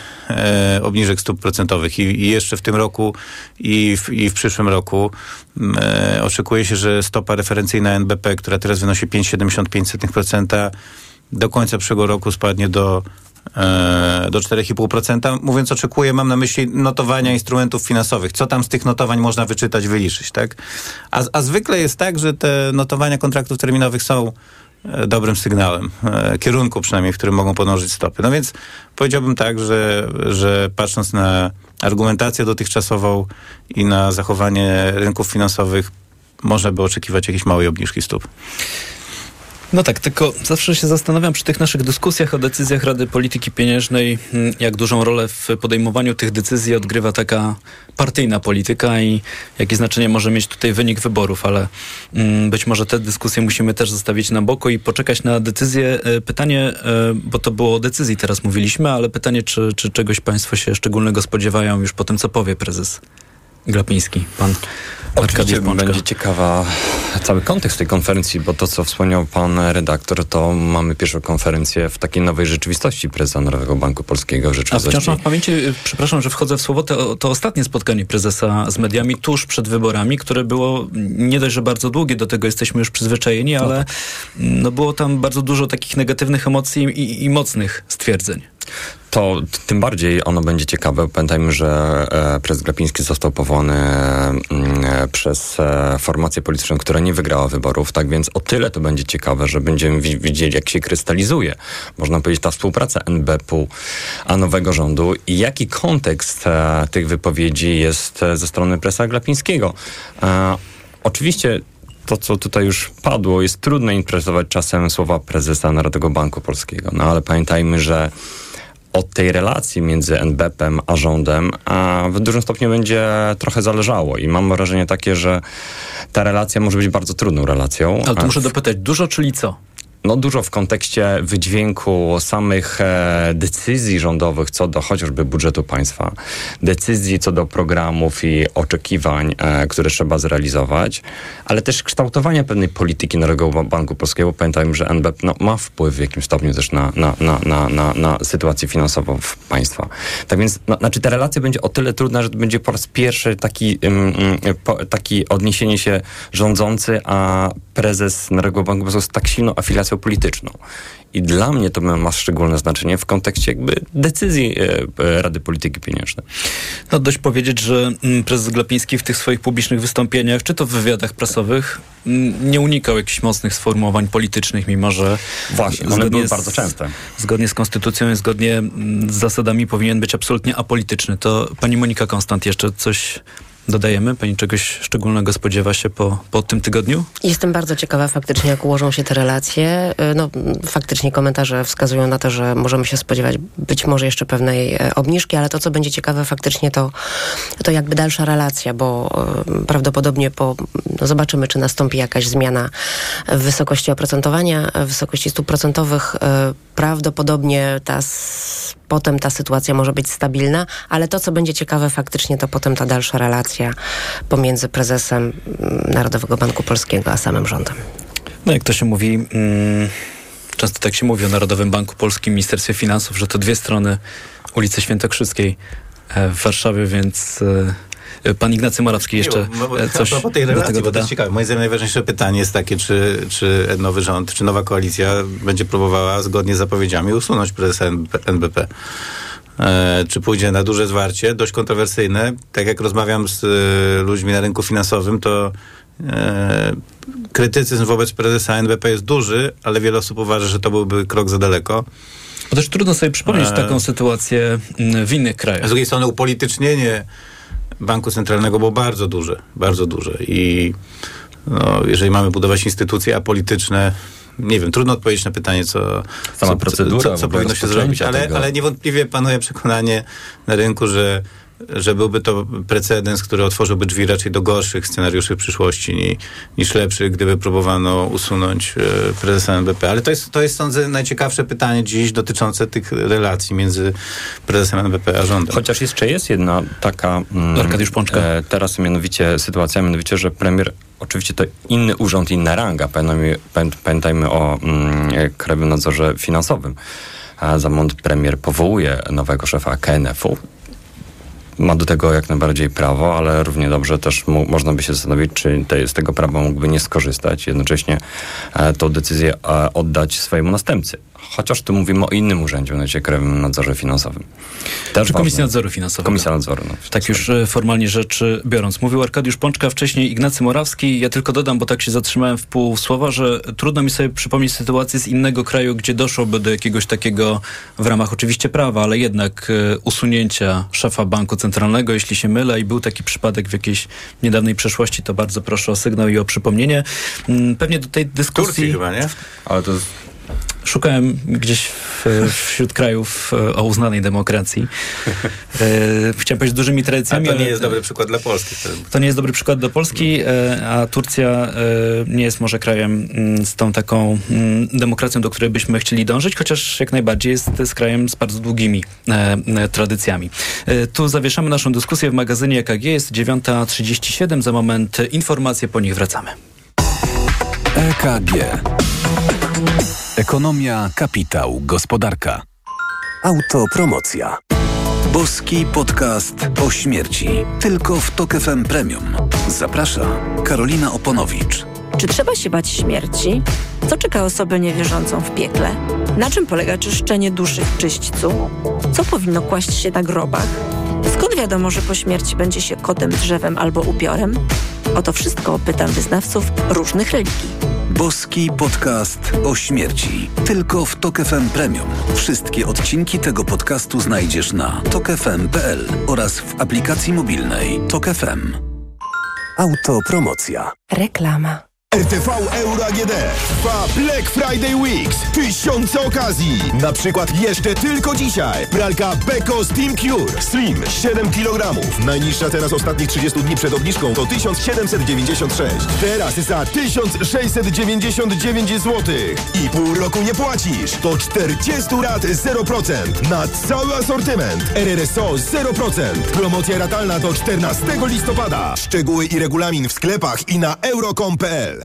obniżek stóp procentowych i, i, jeszcze w tym roku i w, i w przyszłym roku oczekuje się, że stopa referencyjna NBP, która teraz wynosi 5,75%, do końca przyszłego roku spadnie do e, do 4,5%. Mówiąc oczekuję, mam na myśli notowania instrumentów finansowych. Co tam z tych notowań można wyczytać, wyliczyć, tak? A, a zwykle jest tak, że te notowania kontraktów terminowych są e, dobrym sygnałem, e, kierunku przynajmniej, w którym mogą podążyć stopy. No więc powiedziałbym tak, że, że patrząc na argumentację dotychczasową i na zachowanie rynków finansowych, można by oczekiwać jakiejś małej obniżki stóp. No tak, tylko zawsze się zastanawiam przy tych naszych dyskusjach o decyzjach Rady Polityki Pieniężnej, hmm, jak dużą rolę w podejmowaniu tych decyzji odgrywa taka partyjna polityka i jakie znaczenie może mieć tutaj wynik wyborów, ale mm, być może te dyskusje musimy też zostawić na boku i poczekać na decyzję. E, pytanie, e, bo to było o decyzji teraz mówiliśmy, ale pytanie, czy, czy czegoś Państwo się szczególnego spodziewają już po tym, co powie prezes Glapiński, pan Oczywiście będzie ciekawa cały kontekst tej konferencji, bo to, co wspomniał pan redaktor, to mamy pierwszą konferencję w takiej nowej rzeczywistości prezesa Narodowego Banku Polskiego. A wciąż mam w pamięci, przepraszam, że wchodzę w słowo, to, to ostatnie spotkanie prezesa z mediami tuż przed wyborami, które było nie dość, że bardzo długie, do tego jesteśmy już przyzwyczajeni, ale no, tak. no było tam bardzo dużo takich negatywnych emocji i, i mocnych stwierdzeń to tym bardziej ono będzie ciekawe. Pamiętajmy, że e, prezes Glapiński został powołany mm, e, przez e, formację polityczną, która nie wygrała wyborów, tak więc o tyle to będzie ciekawe, że będziemy widzieli, jak się krystalizuje, można powiedzieć, ta współpraca NBP-u a nowego rządu i jaki kontekst tych wypowiedzi jest ze strony presa Glapińskiego. Oczywiście to, co tutaj już padło, jest trudno interpretować czasem słowa prezesa Narodowego Banku Polskiego. No ale pamiętajmy, że od tej relacji między NBP-em a rządem a w dużym stopniu będzie trochę zależało i mam wrażenie takie, że ta relacja może być bardzo trudną relacją. Ale to muszę dopytać, dużo czyli co? No, dużo w kontekście wydźwięku samych e, decyzji rządowych co do chociażby budżetu państwa, decyzji co do programów i oczekiwań, e, które trzeba zrealizować, ale też kształtowania pewnej polityki Narodowego Banku Polskiego. Pamiętajmy, że NBP no, ma wpływ w jakimś stopniu też na, na, na, na, na, na sytuację finansową państwa. Tak więc, no, znaczy ta relacja będzie o tyle trudna, że to będzie po raz pierwszy taki, um, po, taki odniesienie się rządzący, a prezes Narodowego Banku Polskiego z tak silną afiliacją polityczną. I dla mnie to ma szczególne znaczenie w kontekście jakby decyzji e, e, Rady Polityki Pieniężnej. No dość powiedzieć, że mm, prezes Glapiński w tych swoich publicznych wystąpieniach, czy to w wywiadach prasowych, mm, nie unikał jakichś mocnych sformułowań politycznych, mimo że... Właśnie, one były bardzo częste. Zgodnie z konstytucją i zgodnie mm, z zasadami powinien być absolutnie apolityczny. To pani Monika Konstant jeszcze coś dodajemy? Pani czegoś szczególnego spodziewa się po, po tym tygodniu? Jestem bardzo ciekawa faktycznie, jak ułożą się te relacje. Y, no, faktycznie komentarze wskazują na to, że możemy się spodziewać być może jeszcze pewnej e, obniżki, ale to, co będzie ciekawe faktycznie, to, to jakby dalsza relacja, bo y, prawdopodobnie po, no zobaczymy, czy nastąpi jakaś zmiana w wysokości oprocentowania, w wysokości stóp procentowych. Prawdopodobnie ta potem ta sytuacja może być stabilna, ale to, co będzie ciekawe faktycznie, to potem ta dalsza relacja pomiędzy prezesem mm, Narodowego Banku Polskiego a samym rządem. No jak to się mówi, mm, często tak się mówi o Narodowym Banku Polskim, Ministerstwie Finansów, że to dwie strony ulicy Świętokrzyskiej e, w Warszawie, więc e, Pan Ignacy Morawski jeszcze e, coś po tej relacji, do tego bo to jest ciekawe. Moim zdaniem najważniejsze pytanie jest takie, czy, czy nowy rząd, czy nowa koalicja będzie próbowała zgodnie z zapowiedziami usunąć prezesa NBP. E, czy pójdzie na duże zwarcie, dość kontrowersyjne. Tak jak rozmawiam z e, ludźmi na rynku finansowym, to e, krytycyzm wobec prezesa NBP jest duży, ale wiele osób uważa, że to byłby krok za daleko. Bo też trudno sobie przypomnieć taką sytuację mm, w innych krajach. Z drugiej strony upolitycznienie banku centralnego było bardzo duże, bardzo duże i no, jeżeli mamy budować instytucje apolityczne, nie wiem, trudno odpowiedzieć na pytanie, co, Sama co, co, co powinno się zrobić, ale, ale niewątpliwie panuje przekonanie na rynku, że że byłby to precedens, który otworzyłby drzwi raczej do gorszych scenariuszy w przyszłości ni, niż lepszych, gdyby próbowano usunąć e, prezesa NBP. Ale to jest, to jest, sądzę, najciekawsze pytanie dziś dotyczące tych relacji między prezesem NBP a rządem. Chociaż jeszcze jest jedna taka... Mm, Arkadiusz Pączka. E, teraz mianowicie sytuacja, mianowicie, że premier Oczywiście to inny urząd, inna ranga. Pamiętajmy, pamiętajmy o mm, Krajowym Nadzorze Finansowym. A Zamont premier powołuje nowego szefa KNF-u ma do tego jak najbardziej prawo, ale równie dobrze też mu, można by się zastanowić, czy te, z tego prawa mógłby nie skorzystać, jednocześnie e, tą decyzję e, oddać swojemu następcy chociaż tu mówimy o innym urzędzie, mianowicie Krajowym Nadzorze Finansowym. Też Komisji Nadzoru Finansowego. Komisja Nadzoru. No, tak już e, formalnie rzeczy biorąc. Mówił Arkadiusz Pączka, wcześniej Ignacy Morawski. Ja tylko dodam, bo tak się zatrzymałem w pół słowa, że trudno mi sobie przypomnieć sytuację z innego kraju, gdzie doszłoby do jakiegoś takiego, w ramach oczywiście prawa, ale jednak e, usunięcia szefa banku centralnego, jeśli się mylę i był taki przypadek w jakiejś niedawnej przeszłości, to bardzo proszę o sygnał i o przypomnienie. Mm, pewnie do tej dyskusji... Turcji chyba, nie? Ale to Szukałem gdzieś w, wśród krajów e, o uznanej demokracji. E, chciałem powiedzieć z dużymi tradycjami. A to nie jest dobry przykład dla Polski. to nie jest dobry przykład dla Polski, e, a Turcja nie jest może krajem mm, z tą taką mm, demokracją, do której byśmy chcieli dążyć, chociaż jak najbardziej jest, jest krajem z bardzo długimi tradycjami. Tu zawieszamy naszą dyskusję w magazynie EKG. Jest 9.37. Za moment informacje, po nich wracamy. EKG. Ekonomia, kapitał, gospodarka. Autopromocja. Boski podcast o śmierci. Tylko w Tok FM Premium. Zaprasza Karolina Oponowicz. Czy trzeba się bać śmierci? Co czeka osobę niewierzącą w piekle? Na czym polega czyszczenie duszy w czyśćcu? Co powinno kłaść się na grobach? Skąd wiadomo, że po śmierci będzie się kotem, drzewem albo upiorem? O to wszystko pytam wyznawców różnych religii. Boski podcast o śmierci. Tylko w Tok FM Premium. Wszystkie odcinki tego podcastu znajdziesz na tokefm.pl oraz w aplikacji mobilnej Tok FM. Autopromocja. Reklama. RTV Euro AGD trwa Black Friday Weeks. Tysiące okazji. Na przykład jeszcze tylko dzisiaj. Pralka Beko Steam Cure Slim 7 kg. Najniższa teraz ostatnich 30 dni przed obniżką to 1796. Teraz za 1699 zł. I pół roku nie płacisz. To 40 rat 0%. Na cały asortyment. RRSO 0%. Promocja ratalna do 14 listopada. Szczegóły i regulamin w sklepach i na euro.com.pl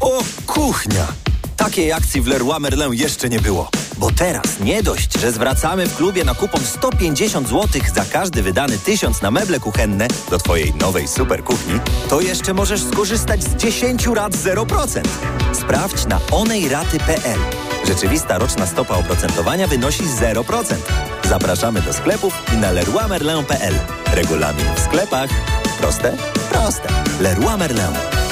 O, kuchnia! Takiej akcji w Leroy Merlin jeszcze nie było. Bo teraz nie dość, że zwracamy w klubie na kupon 150 zł za każdy wydany tysiąc na meble kuchenne do Twojej nowej super kuchni, to jeszcze możesz skorzystać z 10 rat 0%. Sprawdź na onejraty.pl. Rzeczywista roczna stopa oprocentowania wynosi 0%. Zapraszamy do sklepów i na leroymerlin.pl. Regulamin w sklepach. Proste? Proste. Leroy Merlin.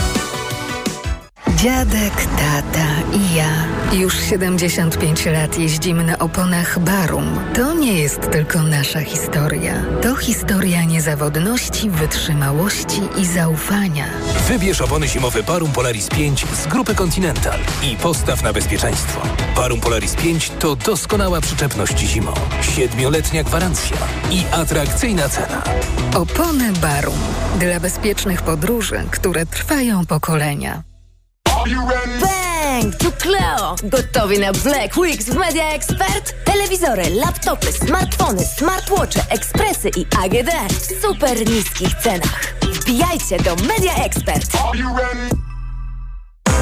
Dziadek, tata i ja. Już 75 lat jeździmy na oponach Barum. To nie jest tylko nasza historia. To historia niezawodności, wytrzymałości i zaufania. Wybierz opony zimowe Barum Polaris 5 z grupy Continental i postaw na bezpieczeństwo. Barum Polaris 5 to doskonała przyczepność zimą, siedmioletnia gwarancja i atrakcyjna cena. Opony Barum. Dla bezpiecznych podróży, które trwają pokolenia. Bang! Tu Cleo! Gotowi na Black Weeks w Media Expert? Telewizory, laptopy, smartfony, smartwatche, ekspresy i AGD w super niskich cenach. Wbijajcie do Media Expert.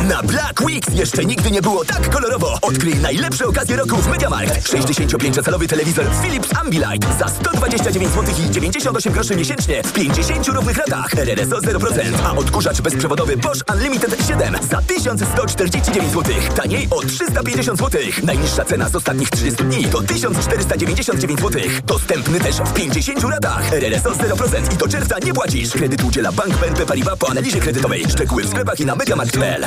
Na Black Weeks jeszcze nigdy nie było tak kolorowo. Odkryj najlepsze okazje roku w MediaMarkt. 65-calowy telewizor Philips Ambilight za 129 zł i 98 groszy miesięcznie w 50 równych ratach. RRSO 0%. A odkurzacz bezprzewodowy Bosch Unlimited 7 za 1149 zł. Taniej o 350 zł. Najniższa cena z ostatnich 30 dni to 1499 zł. Dostępny też w 50 ratach. RRSO 0% i do czerwca nie płacisz. Kredyt udziela Bank BNP Paribas po analizie kredytowej. Szczegóły w sklepach i na mediamarkt.pl.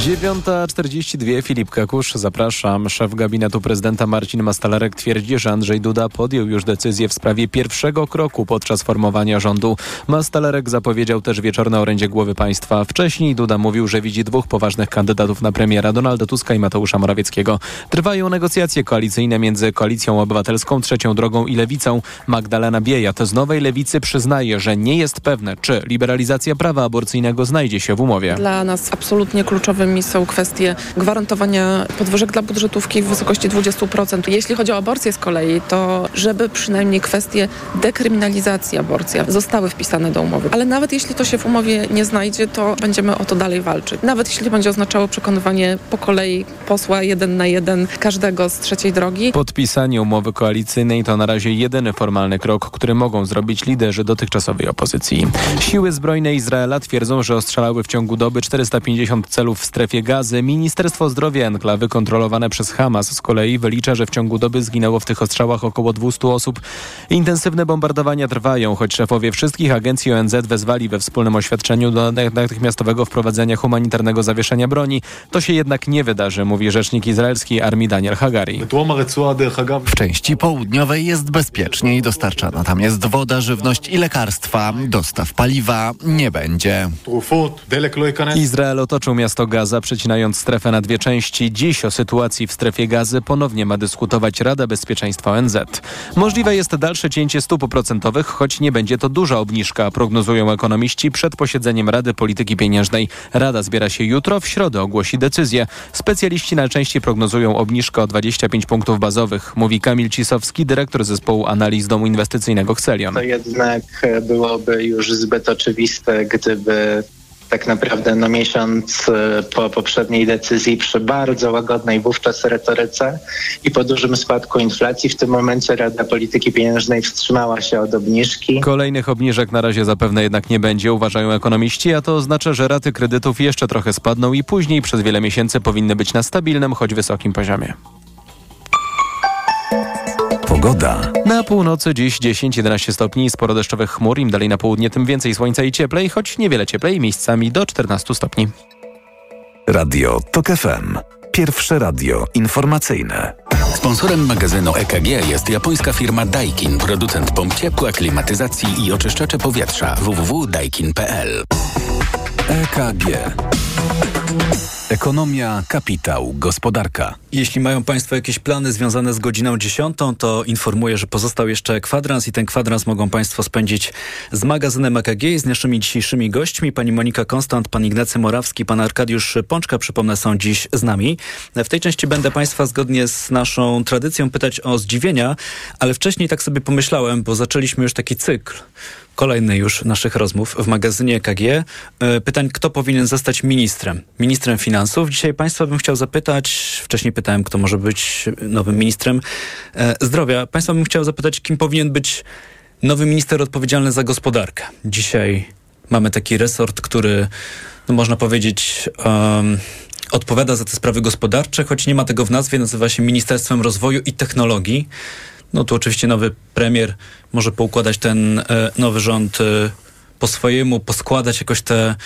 9.42 Filip Kakusz, zapraszam. Szef gabinetu prezydenta Marcin Mastalarek twierdzi, że Andrzej Duda podjął już decyzję w sprawie pierwszego kroku podczas formowania rządu. Mastalarek zapowiedział też wieczorne orędzie głowy państwa. Wcześniej Duda mówił, że widzi dwóch poważnych kandydatów na premiera, Donalda Tuska i Mateusza Morawieckiego. Trwają negocjacje koalicyjne między Koalicją Obywatelską, Trzecią Drogą i Lewicą. Magdalena Biejat z Nowej Lewicy przyznaje, że nie jest pewne, czy liberalizacja prawa aborcyjnego znajdzie się w umowie. Dla nas absolutnie kluczowymi są kwestie gwarantowania podwyżek dla budżetówki w wysokości 20%. Jeśli chodzi o aborcję z kolei, to żeby przynajmniej kwestie dekryminalizacji aborcji zostały wpisane do umowy. Ale nawet jeśli to się w umowie nie znajdzie, to będziemy o to dalej walczyć. Nawet jeśli będzie oznaczało przekonywanie po kolei posła jeden na jeden każdego z trzeciej drogi. Podpisanie umowy koalicyjnej to na razie jedyny formalny krok, który mogą zrobić liderzy dotychczasowej opozycji. Siły zbrojne Izraela twierdzą, że ostrzelały w ciągu doby 450 celów w strefie gazy. Ministerstwo Zdrowia enklawy kontrolowane przez Hamas z kolei wylicza, że w ciągu doby zginęło w tych ostrzałach około 200 osób. Intensywne bombardowania trwają, choć szefowie wszystkich agencji ONZ wezwali we wspólnym oświadczeniu do natychmiastowego wprowadzenia humanitarnego zawieszenia broni. To się jednak nie wydarzy, mówi rzecznik izraelskiej armii Daniel Hagari. W części południowej jest bezpieczniej, dostarczana tam jest woda, żywność i lekarstwa. Dostaw paliwa nie będzie. Izrael otoczył miasto Gaza, przecinając strefę na dwie części. Dziś o sytuacji w strefie gazy ponownie ma dyskutować Rada Bezpieczeństwa ONZ. Możliwe jest dalsze cięcie stóp procentowych, choć nie będzie to duża obniżka, prognozują ekonomiści przed posiedzeniem Rady Polityki Pieniężnej. Rada zbiera się jutro, w środę ogłosi decyzję. Specjaliści najczęściej prognozują obniżkę o 25 punktów bazowych, mówi Kamil Cisowski, dyrektor zespołu analiz domu inwestycyjnego Xelion. To jednak byłoby już zbyt oczywiste, gdyby tak naprawdę no miesiąc e, po poprzedniej decyzji przy bardzo łagodnej wówczas retoryce i po dużym spadku inflacji w tym momencie Rada Polityki Pieniężnej wstrzymała się od obniżki. Kolejnych obniżek na razie zapewne jednak nie będzie, uważają ekonomiści, a to oznacza, że raty kredytów jeszcze trochę spadną i później przez wiele miesięcy powinny być na stabilnym, choć wysokim poziomie. Pogoda. Na północy dziś 10-11 stopni, sporo deszczowych chmur, im dalej na południe, tym więcej słońca i cieplej, choć niewiele cieplej, miejscami do 14 stopni. Radio TOK FM. Pierwsze radio informacyjne. Sponsorem magazynu EKG jest japońska firma Daikin, producent pomp ciepła, klimatyzacji i oczyszczacze powietrza www.daikin.pl EKG. Ekonomia, kapitał, gospodarka. Jeśli mają Państwo jakieś plany związane z godziną 10, to informuję, że pozostał jeszcze kwadrans i ten kwadrans mogą Państwo spędzić z magazynem EKG i z naszymi dzisiejszymi gośćmi. Pani Monika Konstant, pan Ignacy Morawski, pan Arkadiusz Pączka, przypomnę, są dziś z nami. W tej części będę Państwa zgodnie z naszą tradycją pytać o zdziwienia, ale wcześniej tak sobie pomyślałem, bo zaczęliśmy już taki cykl kolejny już naszych rozmów w magazynie EKG. E, pytań, kto powinien zostać ministrem? Ministrem finansów. Dzisiaj Państwa bym chciał zapytać, wcześniej pytałem, kto może być nowym ministrem e, zdrowia. Państwa bym chciał zapytać, kim powinien być nowy minister odpowiedzialny za gospodarkę. Dzisiaj mamy taki resort, który, no można powiedzieć, um, odpowiada za te sprawy gospodarcze, choć nie ma tego w nazwie, nazywa się Ministerstwem Rozwoju i Technologii. No tu oczywiście nowy premier może poukładać ten e, nowy rząd e, po swojemu, poskładać jakoś te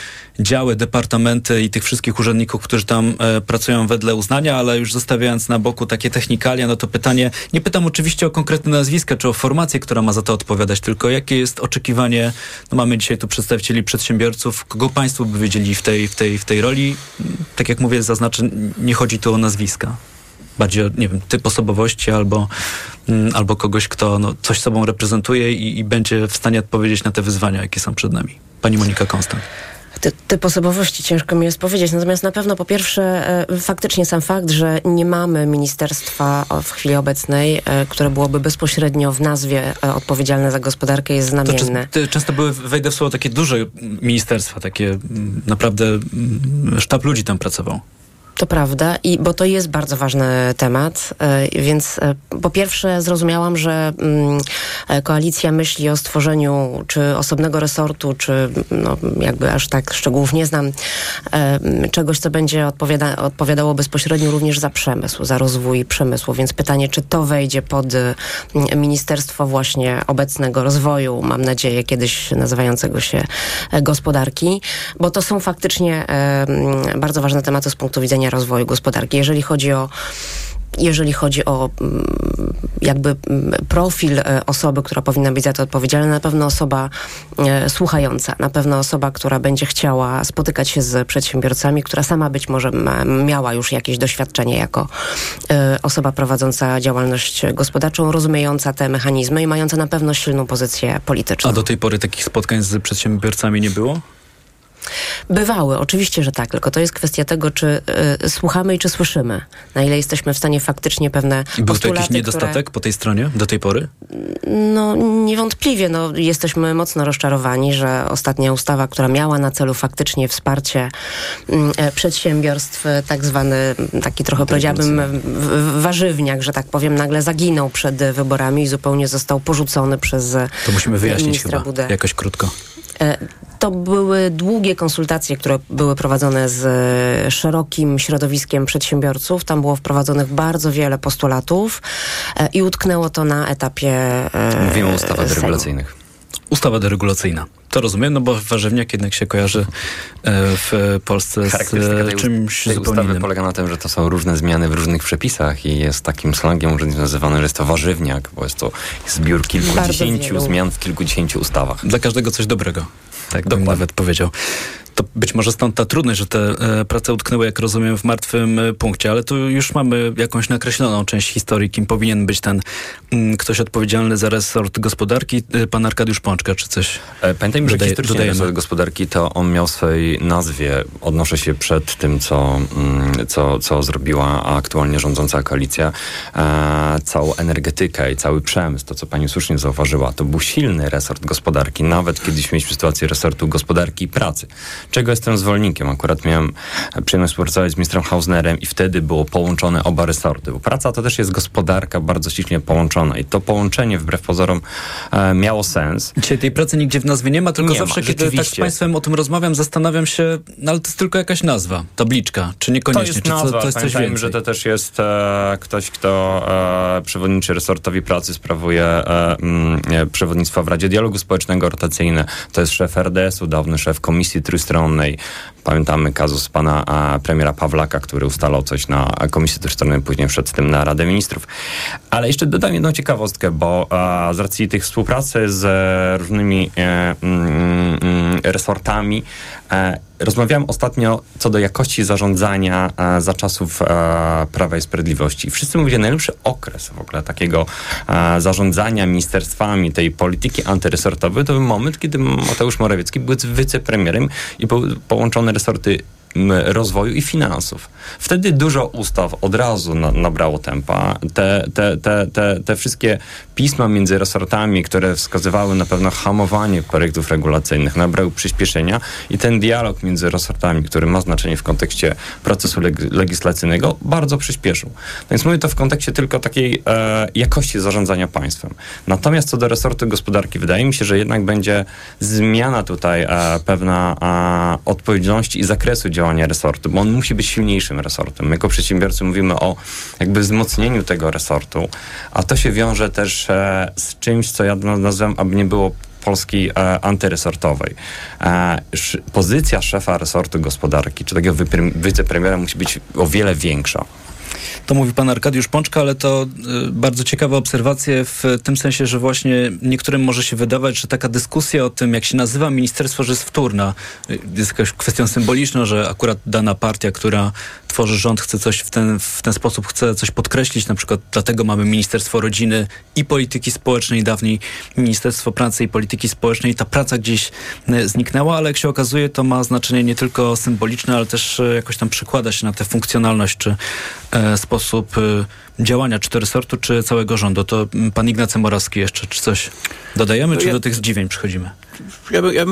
działy, departamenty i tych wszystkich urzędników, którzy tam e, pracują wedle uznania, ale już zostawiając na boku takie technikalia, no to pytanie, nie pytam oczywiście o konkretne nazwiska czy o formację, która ma za to odpowiadać, tylko jakie jest oczekiwanie, no mamy dzisiaj tu przedstawicieli przedsiębiorców, kogo państwo by wiedzieli w tej, w tej, w tej roli? Tak jak mówię, zaznaczę, nie chodzi tu o nazwiska bardziej, nie wiem, typ osobowości albo, mm, albo kogoś, kto no, coś sobą reprezentuje i, i będzie w stanie odpowiedzieć na te wyzwania, jakie są przed nami. Pani Monika Konstant. Ty, typ osobowości ciężko mi jest powiedzieć. Natomiast na pewno po pierwsze e, faktycznie sam fakt, że nie mamy ministerstwa w chwili obecnej, e, które byłoby bezpośrednio w nazwie e, odpowiedzialne za gospodarkę jest znamienne. To, często były, wejdę w słowo, takie duże ministerstwa, takie mm, naprawdę mm, sztab ludzi tam pracował. To prawda, i bo to jest bardzo ważny temat, e, więc e, po pierwsze zrozumiałam, że mm, e, koalicja myśli o stworzeniu czy osobnego resortu, czy no, jakby aż tak szczegółów nie znam, czegoś, co będzie odpowiada, odpowiadało bezpośrednio również za przemysł, za rozwój przemysłu, więc pytanie, czy to wejdzie pod Ministerstwo właśnie obecnego rozwoju, mam nadzieję kiedyś nazywającego się gospodarki, bo to są faktycznie bardzo ważne tematy z punktu widzenia rozwoju gospodarki. Jeżeli chodzi o jeżeli chodzi o mm, jakby mm, profil e, osoby, która powinna być za to odpowiedzialna, na pewno osoba e, słuchająca, na pewno osoba, która będzie chciała spotykać się z przedsiębiorcami, która sama być może miała już jakieś doświadczenie jako e, osoba prowadząca działalność gospodarczą, rozumiejąca te mechanizmy i mająca na pewno silną pozycję polityczną. A do tej pory takich spotkań z przedsiębiorcami nie było? Bywały, oczywiście, że tak, tylko to jest kwestia tego, czy y, słuchamy i czy słyszymy. Na ile jesteśmy w stanie faktycznie pewne Był to jakiś niedostatek które... po tej stronie do tej pory? No niewątpliwie, no, jesteśmy mocno rozczarowani, że ostatnia ustawa, która miała na celu faktycznie wsparcie y, przedsiębiorstw, tak zwany, taki trochę powiedziałabym warzywniak, że tak powiem, nagle zaginął przed wyborami i zupełnie został porzucony przez To musimy wyjaśnić chyba, Budę. jakoś krótko. E, to były długie konsultacje, które były prowadzone z e, szerokim środowiskiem przedsiębiorców. Tam było wprowadzonych bardzo wiele postulatów e, i utknęło to na etapie. Mówimy o ustawach deregulacyjnych. Ustawa deregulacyjna. To rozumiem, no bo warzywniak jednak się kojarzy w Polsce z czymś tej ustawy innym. polega na tym, że to są różne zmiany w różnych przepisach i jest takim slangiem urzędniczym nazywane, że jest to warzywniak, bo jest to zbiór kilkudziesięciu zmian w kilkudziesięciu ustawach. Dla każdego coś dobrego. Tak bym nawet powiedział. To być może stąd ta trudność, że te e, prace utknęły, jak rozumiem, w martwym e, punkcie, ale tu już mamy jakąś nakreśloną część historii, kim powinien być ten mm, ktoś odpowiedzialny za resort gospodarki, e, pan Arkadiusz Pączka, czy coś? Pamiętajmy, że historycznie resort gospodarki to on miał w swojej nazwie, odnoszę się przed tym, co, mm, co, co zrobiła aktualnie rządząca koalicja, całą energetykę i cały przemysł, to co pani słusznie zauważyła, to był silny resort gospodarki, nawet kiedyś mieliśmy sytuację resortu gospodarki i pracy czego jestem zwolennikiem. Akurat miałem przyjemność współpracować z ministrem Hausnerem i wtedy było połączone oba resorty, bo praca to też jest gospodarka bardzo ściśle połączona i to połączenie wbrew pozorom e, miało sens. Dzisiaj tej pracy nigdzie w nazwie nie ma, tylko nie zawsze, ma, kiedy tak z Państwem o tym rozmawiam, zastanawiam się, no ale to jest tylko jakaś nazwa, tabliczka, czy niekoniecznie, to jest czy nazwa, to jest coś więcej? że to też jest e, ktoś, kto e, przewodniczy resortowi pracy, sprawuje e, mm, e, przewodnictwo w Radzie Dialogu Społecznego rotacyjne, to jest szef RDS-u, dawny szef Komisji Trójstronnej trójstronnej. Pamiętamy kazus pana premiera Pawlaka, który ustalał coś na Komisji Trójstronnej, później przed tym na Radę Ministrów. Ale jeszcze dodam jedną ciekawostkę, bo z racji tych współpracy z różnymi e, mm, mm, resortami e, Rozmawiałem ostatnio co do jakości zarządzania e, za czasów e, Prawa i Sprawiedliwości. Wszyscy mówili, że najlepszy okres w ogóle takiego e, zarządzania ministerstwami, tej polityki antyresortowej to był moment, kiedy Mateusz Morawiecki był wicepremierem i połączone resorty rozwoju i finansów. Wtedy dużo ustaw od razu na, nabrało tempa. Te, te, te, te, te wszystkie pisma między resortami, które wskazywały na pewno hamowanie projektów regulacyjnych, nabrały przyspieszenia i ten dialog między resortami, który ma znaczenie w kontekście procesu leg legislacyjnego, bardzo przyspieszył. Więc mówię to w kontekście tylko takiej e, jakości zarządzania państwem. Natomiast co do resortu gospodarki, wydaje mi się, że jednak będzie zmiana tutaj e, pewna e, odpowiedzialności i zakresu działania działania resortu, bo on musi być silniejszym resortem. My jako przedsiębiorcy mówimy o jakby wzmocnieniu tego resortu, a to się wiąże też e, z czymś, co ja nazywam, aby nie było Polski e, antyresortowej. E, sz, pozycja szefa resortu gospodarki, czy takiego wicepremiera musi być o wiele większa. To mówi pan Arkadiusz Pączka, ale to y, bardzo ciekawe obserwacje w tym sensie, że właśnie niektórym może się wydawać, że taka dyskusja o tym, jak się nazywa ministerstwo, że jest wtórna. Y, jest jakaś kwestią symboliczną, że akurat dana partia, która tworzy rząd, chce coś w ten, w ten sposób, chce coś podkreślić, na przykład dlatego mamy Ministerstwo Rodziny i Polityki Społecznej, dawniej Ministerstwo Pracy i Polityki Społecznej. Ta praca gdzieś y, zniknęła, ale jak się okazuje, to ma znaczenie nie tylko symboliczne, ale też jakoś tam przekłada się na tę funkcjonalność czy e, sposób y, działania czy resortu, czy całego rządu. To mm, pan Ignacy Morawski jeszcze, czy coś dodajemy, No czy ja- do tych zdziwień przychodzimy? Ja ja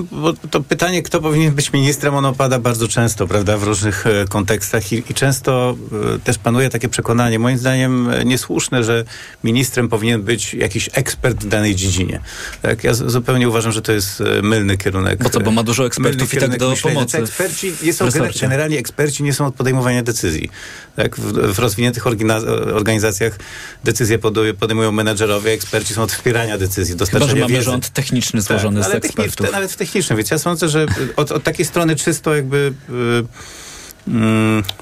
to pytanie, kto powinien być ministrem, ono pada bardzo często, prawda, w różnych e, kontekstach i, i często e, też panuje takie przekonanie, moim zdaniem e, niesłuszne, że ministrem powinien być jakiś ekspert w danej dziedzinie. Tak, ja zupełnie uważam, że to jest mylny kierunek. Bo co, bo ma dużo ekspertów i tak do myślenia. pomocy Eksperci nie są generalnie eksperci nie są od podejmowania decyzji. Tak, w, w orgina- organizacjach decyzje podejmują, menedżerowie, eksperci są od wspierania decyzji, Chyba, dostarczania że mamy wiedzy. rząd techniczny złożony Tak, z ale techni- ekspertów. w- nawet w technicznym, więc ja sądzę, że od, od takiej strony czysto jakby y, mm, y, p-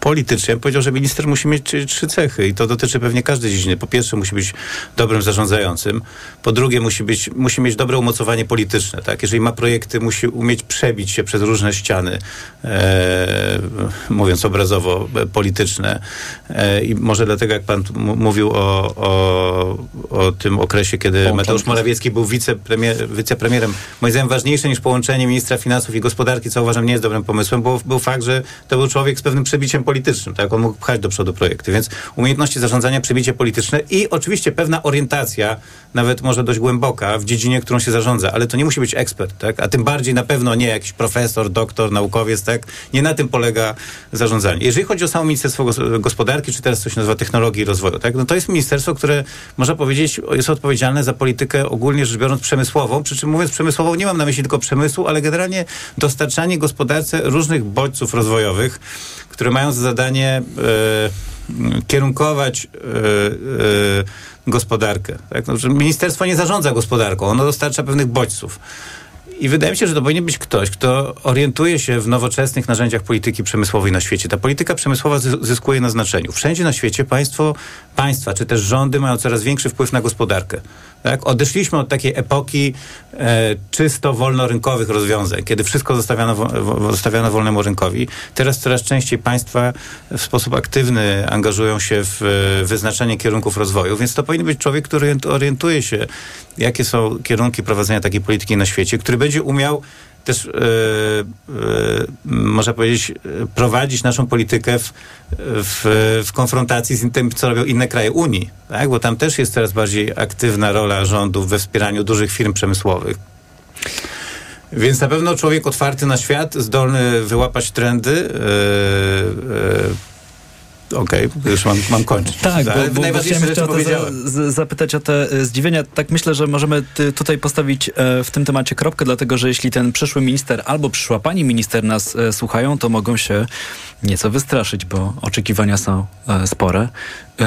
politycznie, bym powiedział, że minister musi mieć trzy- cechy i to dotyczy pewnie każdej dziedziny. Po pierwsze musi być dobrym zarządzającym, po drugie musi, być, musi mieć dobre umocowanie polityczne. Tak? Jeżeli ma projekty, musi umieć przebić się przez różne ściany, e, mówiąc obrazowo, e, polityczne. E, I może dlatego, jak pan mówił o, o, o tym okresie, kiedy Połączony Mateusz Morawiecki był wicepremier, wicepremierem, moim zdaniem ważniejsze niż połączenie ministra finansów i gospodarki, co uważam nie jest dobrym pomysłem, bo był fakt, że to był człowiek z pewnym przebiciem politycznym, tak? On mógł pchać do przodu projekty, więc umiejętności zarządzania, przebicie polityczne i oczywiście pewna orientacja, nawet może dość głęboka, w dziedzinie, którą się zarządza, ale to nie musi być ekspert, tak? A tym bardziej na pewno nie jakiś profesor, doktor, naukowiec, tak? Nie na tym polega zarządzanie. Jeżeli chodzi o samo Ministerstwo Gos- Gospodarki, czy teraz się nazywa technologii i rozwoju, tak? No to jest ministerstwo, które można powiedzieć jest odpowiedzialne za politykę ogólnie rzecz biorąc przemysłową, przy czym mówiąc przemysłową nie mam na myśli tylko przemysłu, ale generalnie dostarczanie gospodarce różnych bodźców rozwojowych, które mają za zadanie e, kierunkować e, e, gospodarkę. Tak? No, ministerstwo nie zarządza gospodarką, ono dostarcza pewnych bodźców. I wydaje mi się, że to powinien być ktoś, kto orientuje się w nowoczesnych narzędziach polityki przemysłowej na świecie. Ta polityka przemysłowa zys- zyskuje na znaczeniu. Wszędzie na świecie państwo, państwa czy też rządy mają coraz większy wpływ na gospodarkę. Tak? Odeszliśmy od takiej epoki e, czysto wolnorynkowych rozwiązań, kiedy wszystko zostawiano, wo, zostawiano wolnemu rynkowi. Teraz coraz częściej państwa w sposób aktywny angażują się w e, wyznaczanie kierunków rozwoju, więc to powinien być człowiek, który orient- orientuje się, jakie są kierunki prowadzenia takiej polityki na świecie, który będzie umiał też, e, e, można powiedzieć, e, prowadzić naszą politykę w, w, w konfrontacji z tym, co robią inne kraje Unii, tak? bo tam też jest coraz bardziej aktywna rola rządów we wspieraniu dużych firm przemysłowych. Więc na pewno człowiek otwarty na świat, zdolny wyłapać trendy. Yy, Okej, już mam, mam kończyć. Tak, bo, bo, bo chciałem jeszcze o to za, zapytać o te e, zdziwienia. Tak myślę, że możemy ty, tutaj postawić e, w tym temacie kropkę, dlatego że jeśli ten przyszły minister albo przyszła pani minister nas e, słuchają, to mogą się nieco wystraszyć, bo oczekiwania są e, spore,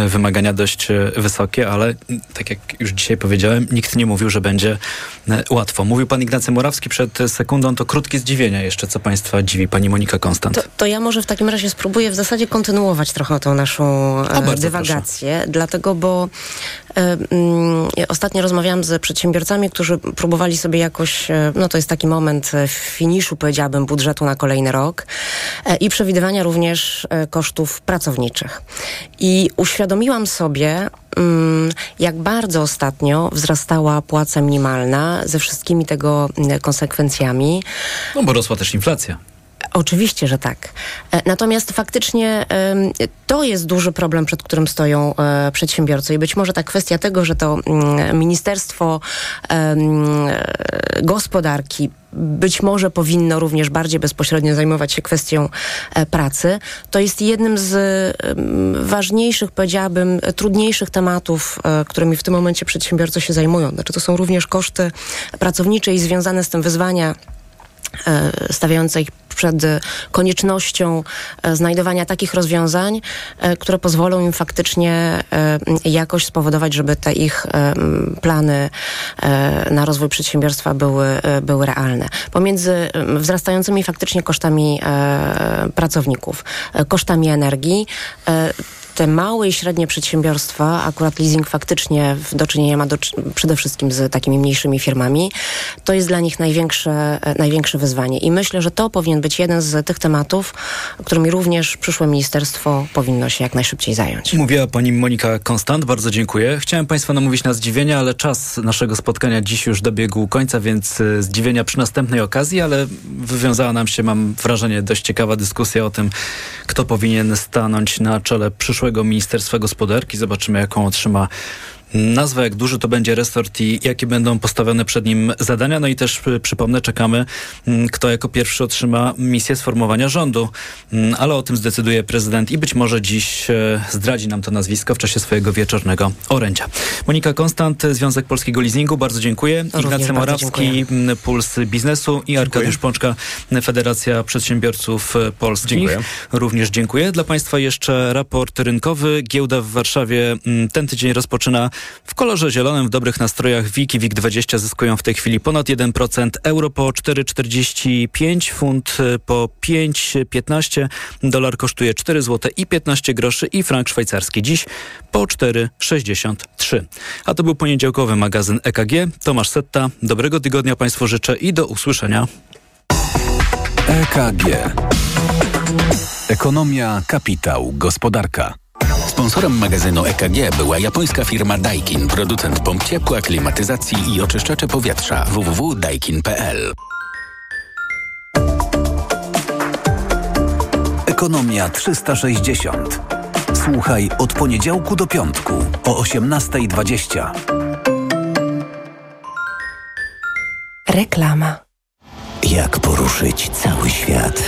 wymagania dość e, wysokie, ale tak jak już dzisiaj powiedziałem, nikt nie mówił, że będzie e, łatwo. Mówił pan Ignacy Morawski przed e, sekundą, to krótkie zdziwienia jeszcze, co państwa dziwi. Pani Monika Konstant. To, to ja może w takim razie spróbuję w zasadzie kontynuować trochę tą naszą e, bardzo dywagację, dlatego, bo e, ostatnio rozmawiałam z przedsiębiorcami, którzy próbowali sobie jakoś, e, no to jest taki moment e, finiszu, powiedziałabym, budżetu na kolejny rok e, i przewidywania również kosztów pracowniczych. I uświadomiłam sobie, mm, jak bardzo ostatnio wzrastała płaca minimalna ze wszystkimi tego mm, konsekwencjami. No bo rosła też inflacja. Oczywiście, że tak. E, Natomiast faktycznie to jest duży problem, przed którym stoją e, przedsiębiorcy i być może ta kwestia tego, że to mm, Ministerstwo e, Gospodarki być może powinno również bardziej bezpośrednio zajmować się kwestią pracy. To jest jednym z ważniejszych, powiedziałabym, trudniejszych tematów, którymi w tym momencie przedsiębiorcy się zajmują. Znaczy to są również koszty pracownicze i związane z tym wyzwania e, stawiające ich przed koniecznością e, znajdowania takich rozwiązań, e, które pozwolą im faktycznie jakoś spowodować, żeby te ich plany na rozwój przedsiębiorstwa były, były realne. Pomiędzy wzrastającymi faktycznie kosztami pracowników, kosztami energii, te małe i średnie przedsiębiorstwa, akurat leasing faktycznie do czynienia ma do, przede wszystkim z takimi mniejszymi firmami, to jest dla nich największe, e, największe wyzwanie. I myślę, że to powinien być jeden z tych tematów, którymi również przyszłe ministerstwo powinno się jak najszybciej zająć. Mówiła pani Monika Konstant, bardzo dziękuję. Chciałem państwa namówić na zdziwienia, ale czas naszego spotkania dziś już dobiegł końca, więc e, zdziwienia przy następnej okazji, ale wywiązała nam się, mam wrażenie, dość ciekawa dyskusja o tym, kto powinien stanąć na czele przyszłego przyszłego Ministerstwa Gospodarki. Zobaczymy, jaką otrzyma nazwę, jak duży to będzie resort i jakie będą postawione przed nim zadania. No i też y, przypomnę, czekamy, mm, kto jako pierwszy otrzyma misję sformowania rządu. Mm, Ale o tym zdecyduje prezydent i być może dziś e, zdradzi nam to nazwisko w czasie swojego wieczornego orędzia. Monika Konstant, Związek Polskiego Leasingu, bardzo dziękuję. Również Ignacy Morawski, dziękuję. mm, Puls Biznesu i Arkadiusz Pączka, Federacja Przedsiębiorców e, Polskich. Dziękuję. Również dziękuję. Dla Państwa jeszcze raport rynkowy. Giełda w Warszawie ten tydzień rozpoczyna w kolorze zielonym, w dobrych nastrojach. WIG i WIG20 zyskują w tej chwili ponad 1%. Euro po 4,45, funt y, po 5,15, dolar kosztuje 4 zł i 15 groszy i frank szwajcarski dziś po 4,63. A to był poniedziałkowy magazyn EKG. Tomasz Setta. Dobrego tygodnia Państwu życzę i do usłyszenia. EKG. Ekonomia, kapitał, gospodarka. Sponsorem magazynu EKG była japońska firma Daikin, producent pomp ciepła, klimatyzacji i oczyszczacze powietrza www.daikin.pl. Ekonomia 360. Słuchaj od poniedziałku do piątku o 18.20. Reklama. Jak poruszyć cały świat?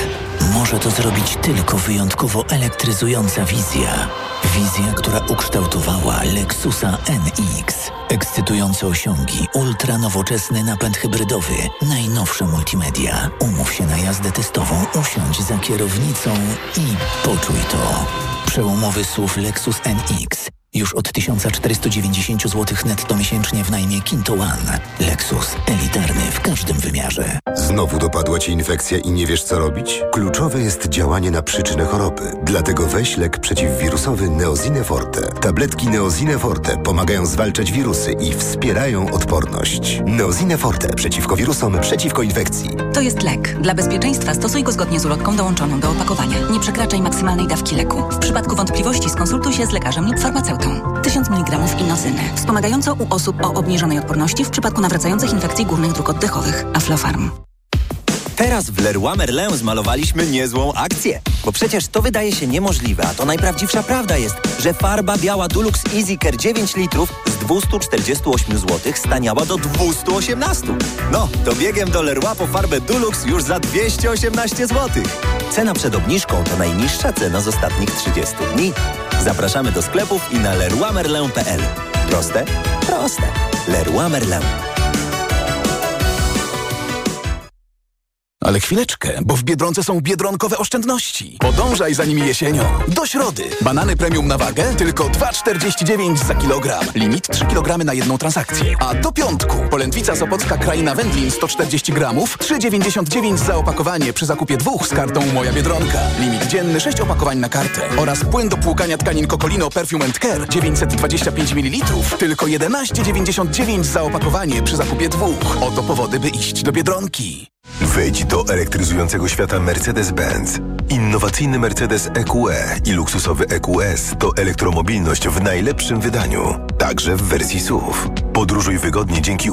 Może to zrobić tylko wyjątkowo elektryzująca wizja. Wizja, która ukształtowała Lexusa NX. Ekscytujące osiągi, ultra nowoczesny napęd hybrydowy, najnowsze multimedia. Umów się na jazdę testową, usiądź za kierownicą i poczuj to. Przełomowy SUV Lexus NX. Już od 1490 zł netto miesięcznie w najmie Kinto One. Lexus. Elitarny w każdym wymiarze. Znowu dopadła Ci infekcja i nie wiesz co robić? Kluczowe jest działanie na przyczynę choroby. Dlatego weź lek przeciwwirusowy Neozine Forte. Tabletki Neozine Forte pomagają zwalczać wirusy i wspierają odporność. Neozine Forte przeciwko wirusom, przeciwko infekcji. To jest lek. Dla bezpieczeństwa stosuj go zgodnie z ulotką dołączoną do opakowania. Nie przekraczaj maksymalnej dawki leku. W przypadku wątpliwości skonsultuj się z lekarzem lub farmaceutą. 1000 mg inozyny. Wspomagająco u osób o obniżonej odporności w przypadku nawracających infekcji górnych dróg oddechowych. Aflofarm. Teraz w Leroy Merlin zmalowaliśmy niezłą akcję. Bo przecież to wydaje się niemożliwe, a to najprawdziwsza prawda jest, że farba biała Dulux Easy Care 9 litrów z 248 zł staniała do 218. No, to biegiem do Leroy po farbę Dulux już za 218 zł. Cena przed obniżką to najniższa cena z ostatnich 30 dni. Zapraszamy do sklepów i na leroymerlin.pl. Proste? Proste. Leroy. Ale chwileczkę, bo w Biedronce są biedronkowe oszczędności. Podążaj za nimi jesienią. Do środy. Banany premium na wagę tylko 2,49 za kilogram. Limit 3 kg na jedną transakcję. A do piątku. Polędwica Sopocka Kraina Wędlin 140 gramów. 3,99 za opakowanie przy zakupie dwóch z kartą Moja Biedronka. Limit dzienny 6 opakowań na kartę. Oraz płyn do płukania tkanin Cocolino Perfume Care 925 ml. Tylko 11,99 za opakowanie przy zakupie dwóch. Oto powody, by iść do Biedronki. Wejdź do elektryzującego świata Mercedes-Benz. Innowacyjny Mercedes EQE i luksusowy EQS to elektromobilność w najlepszym wydaniu, także w wersji SUV. Podróżuj wygodnie dzięki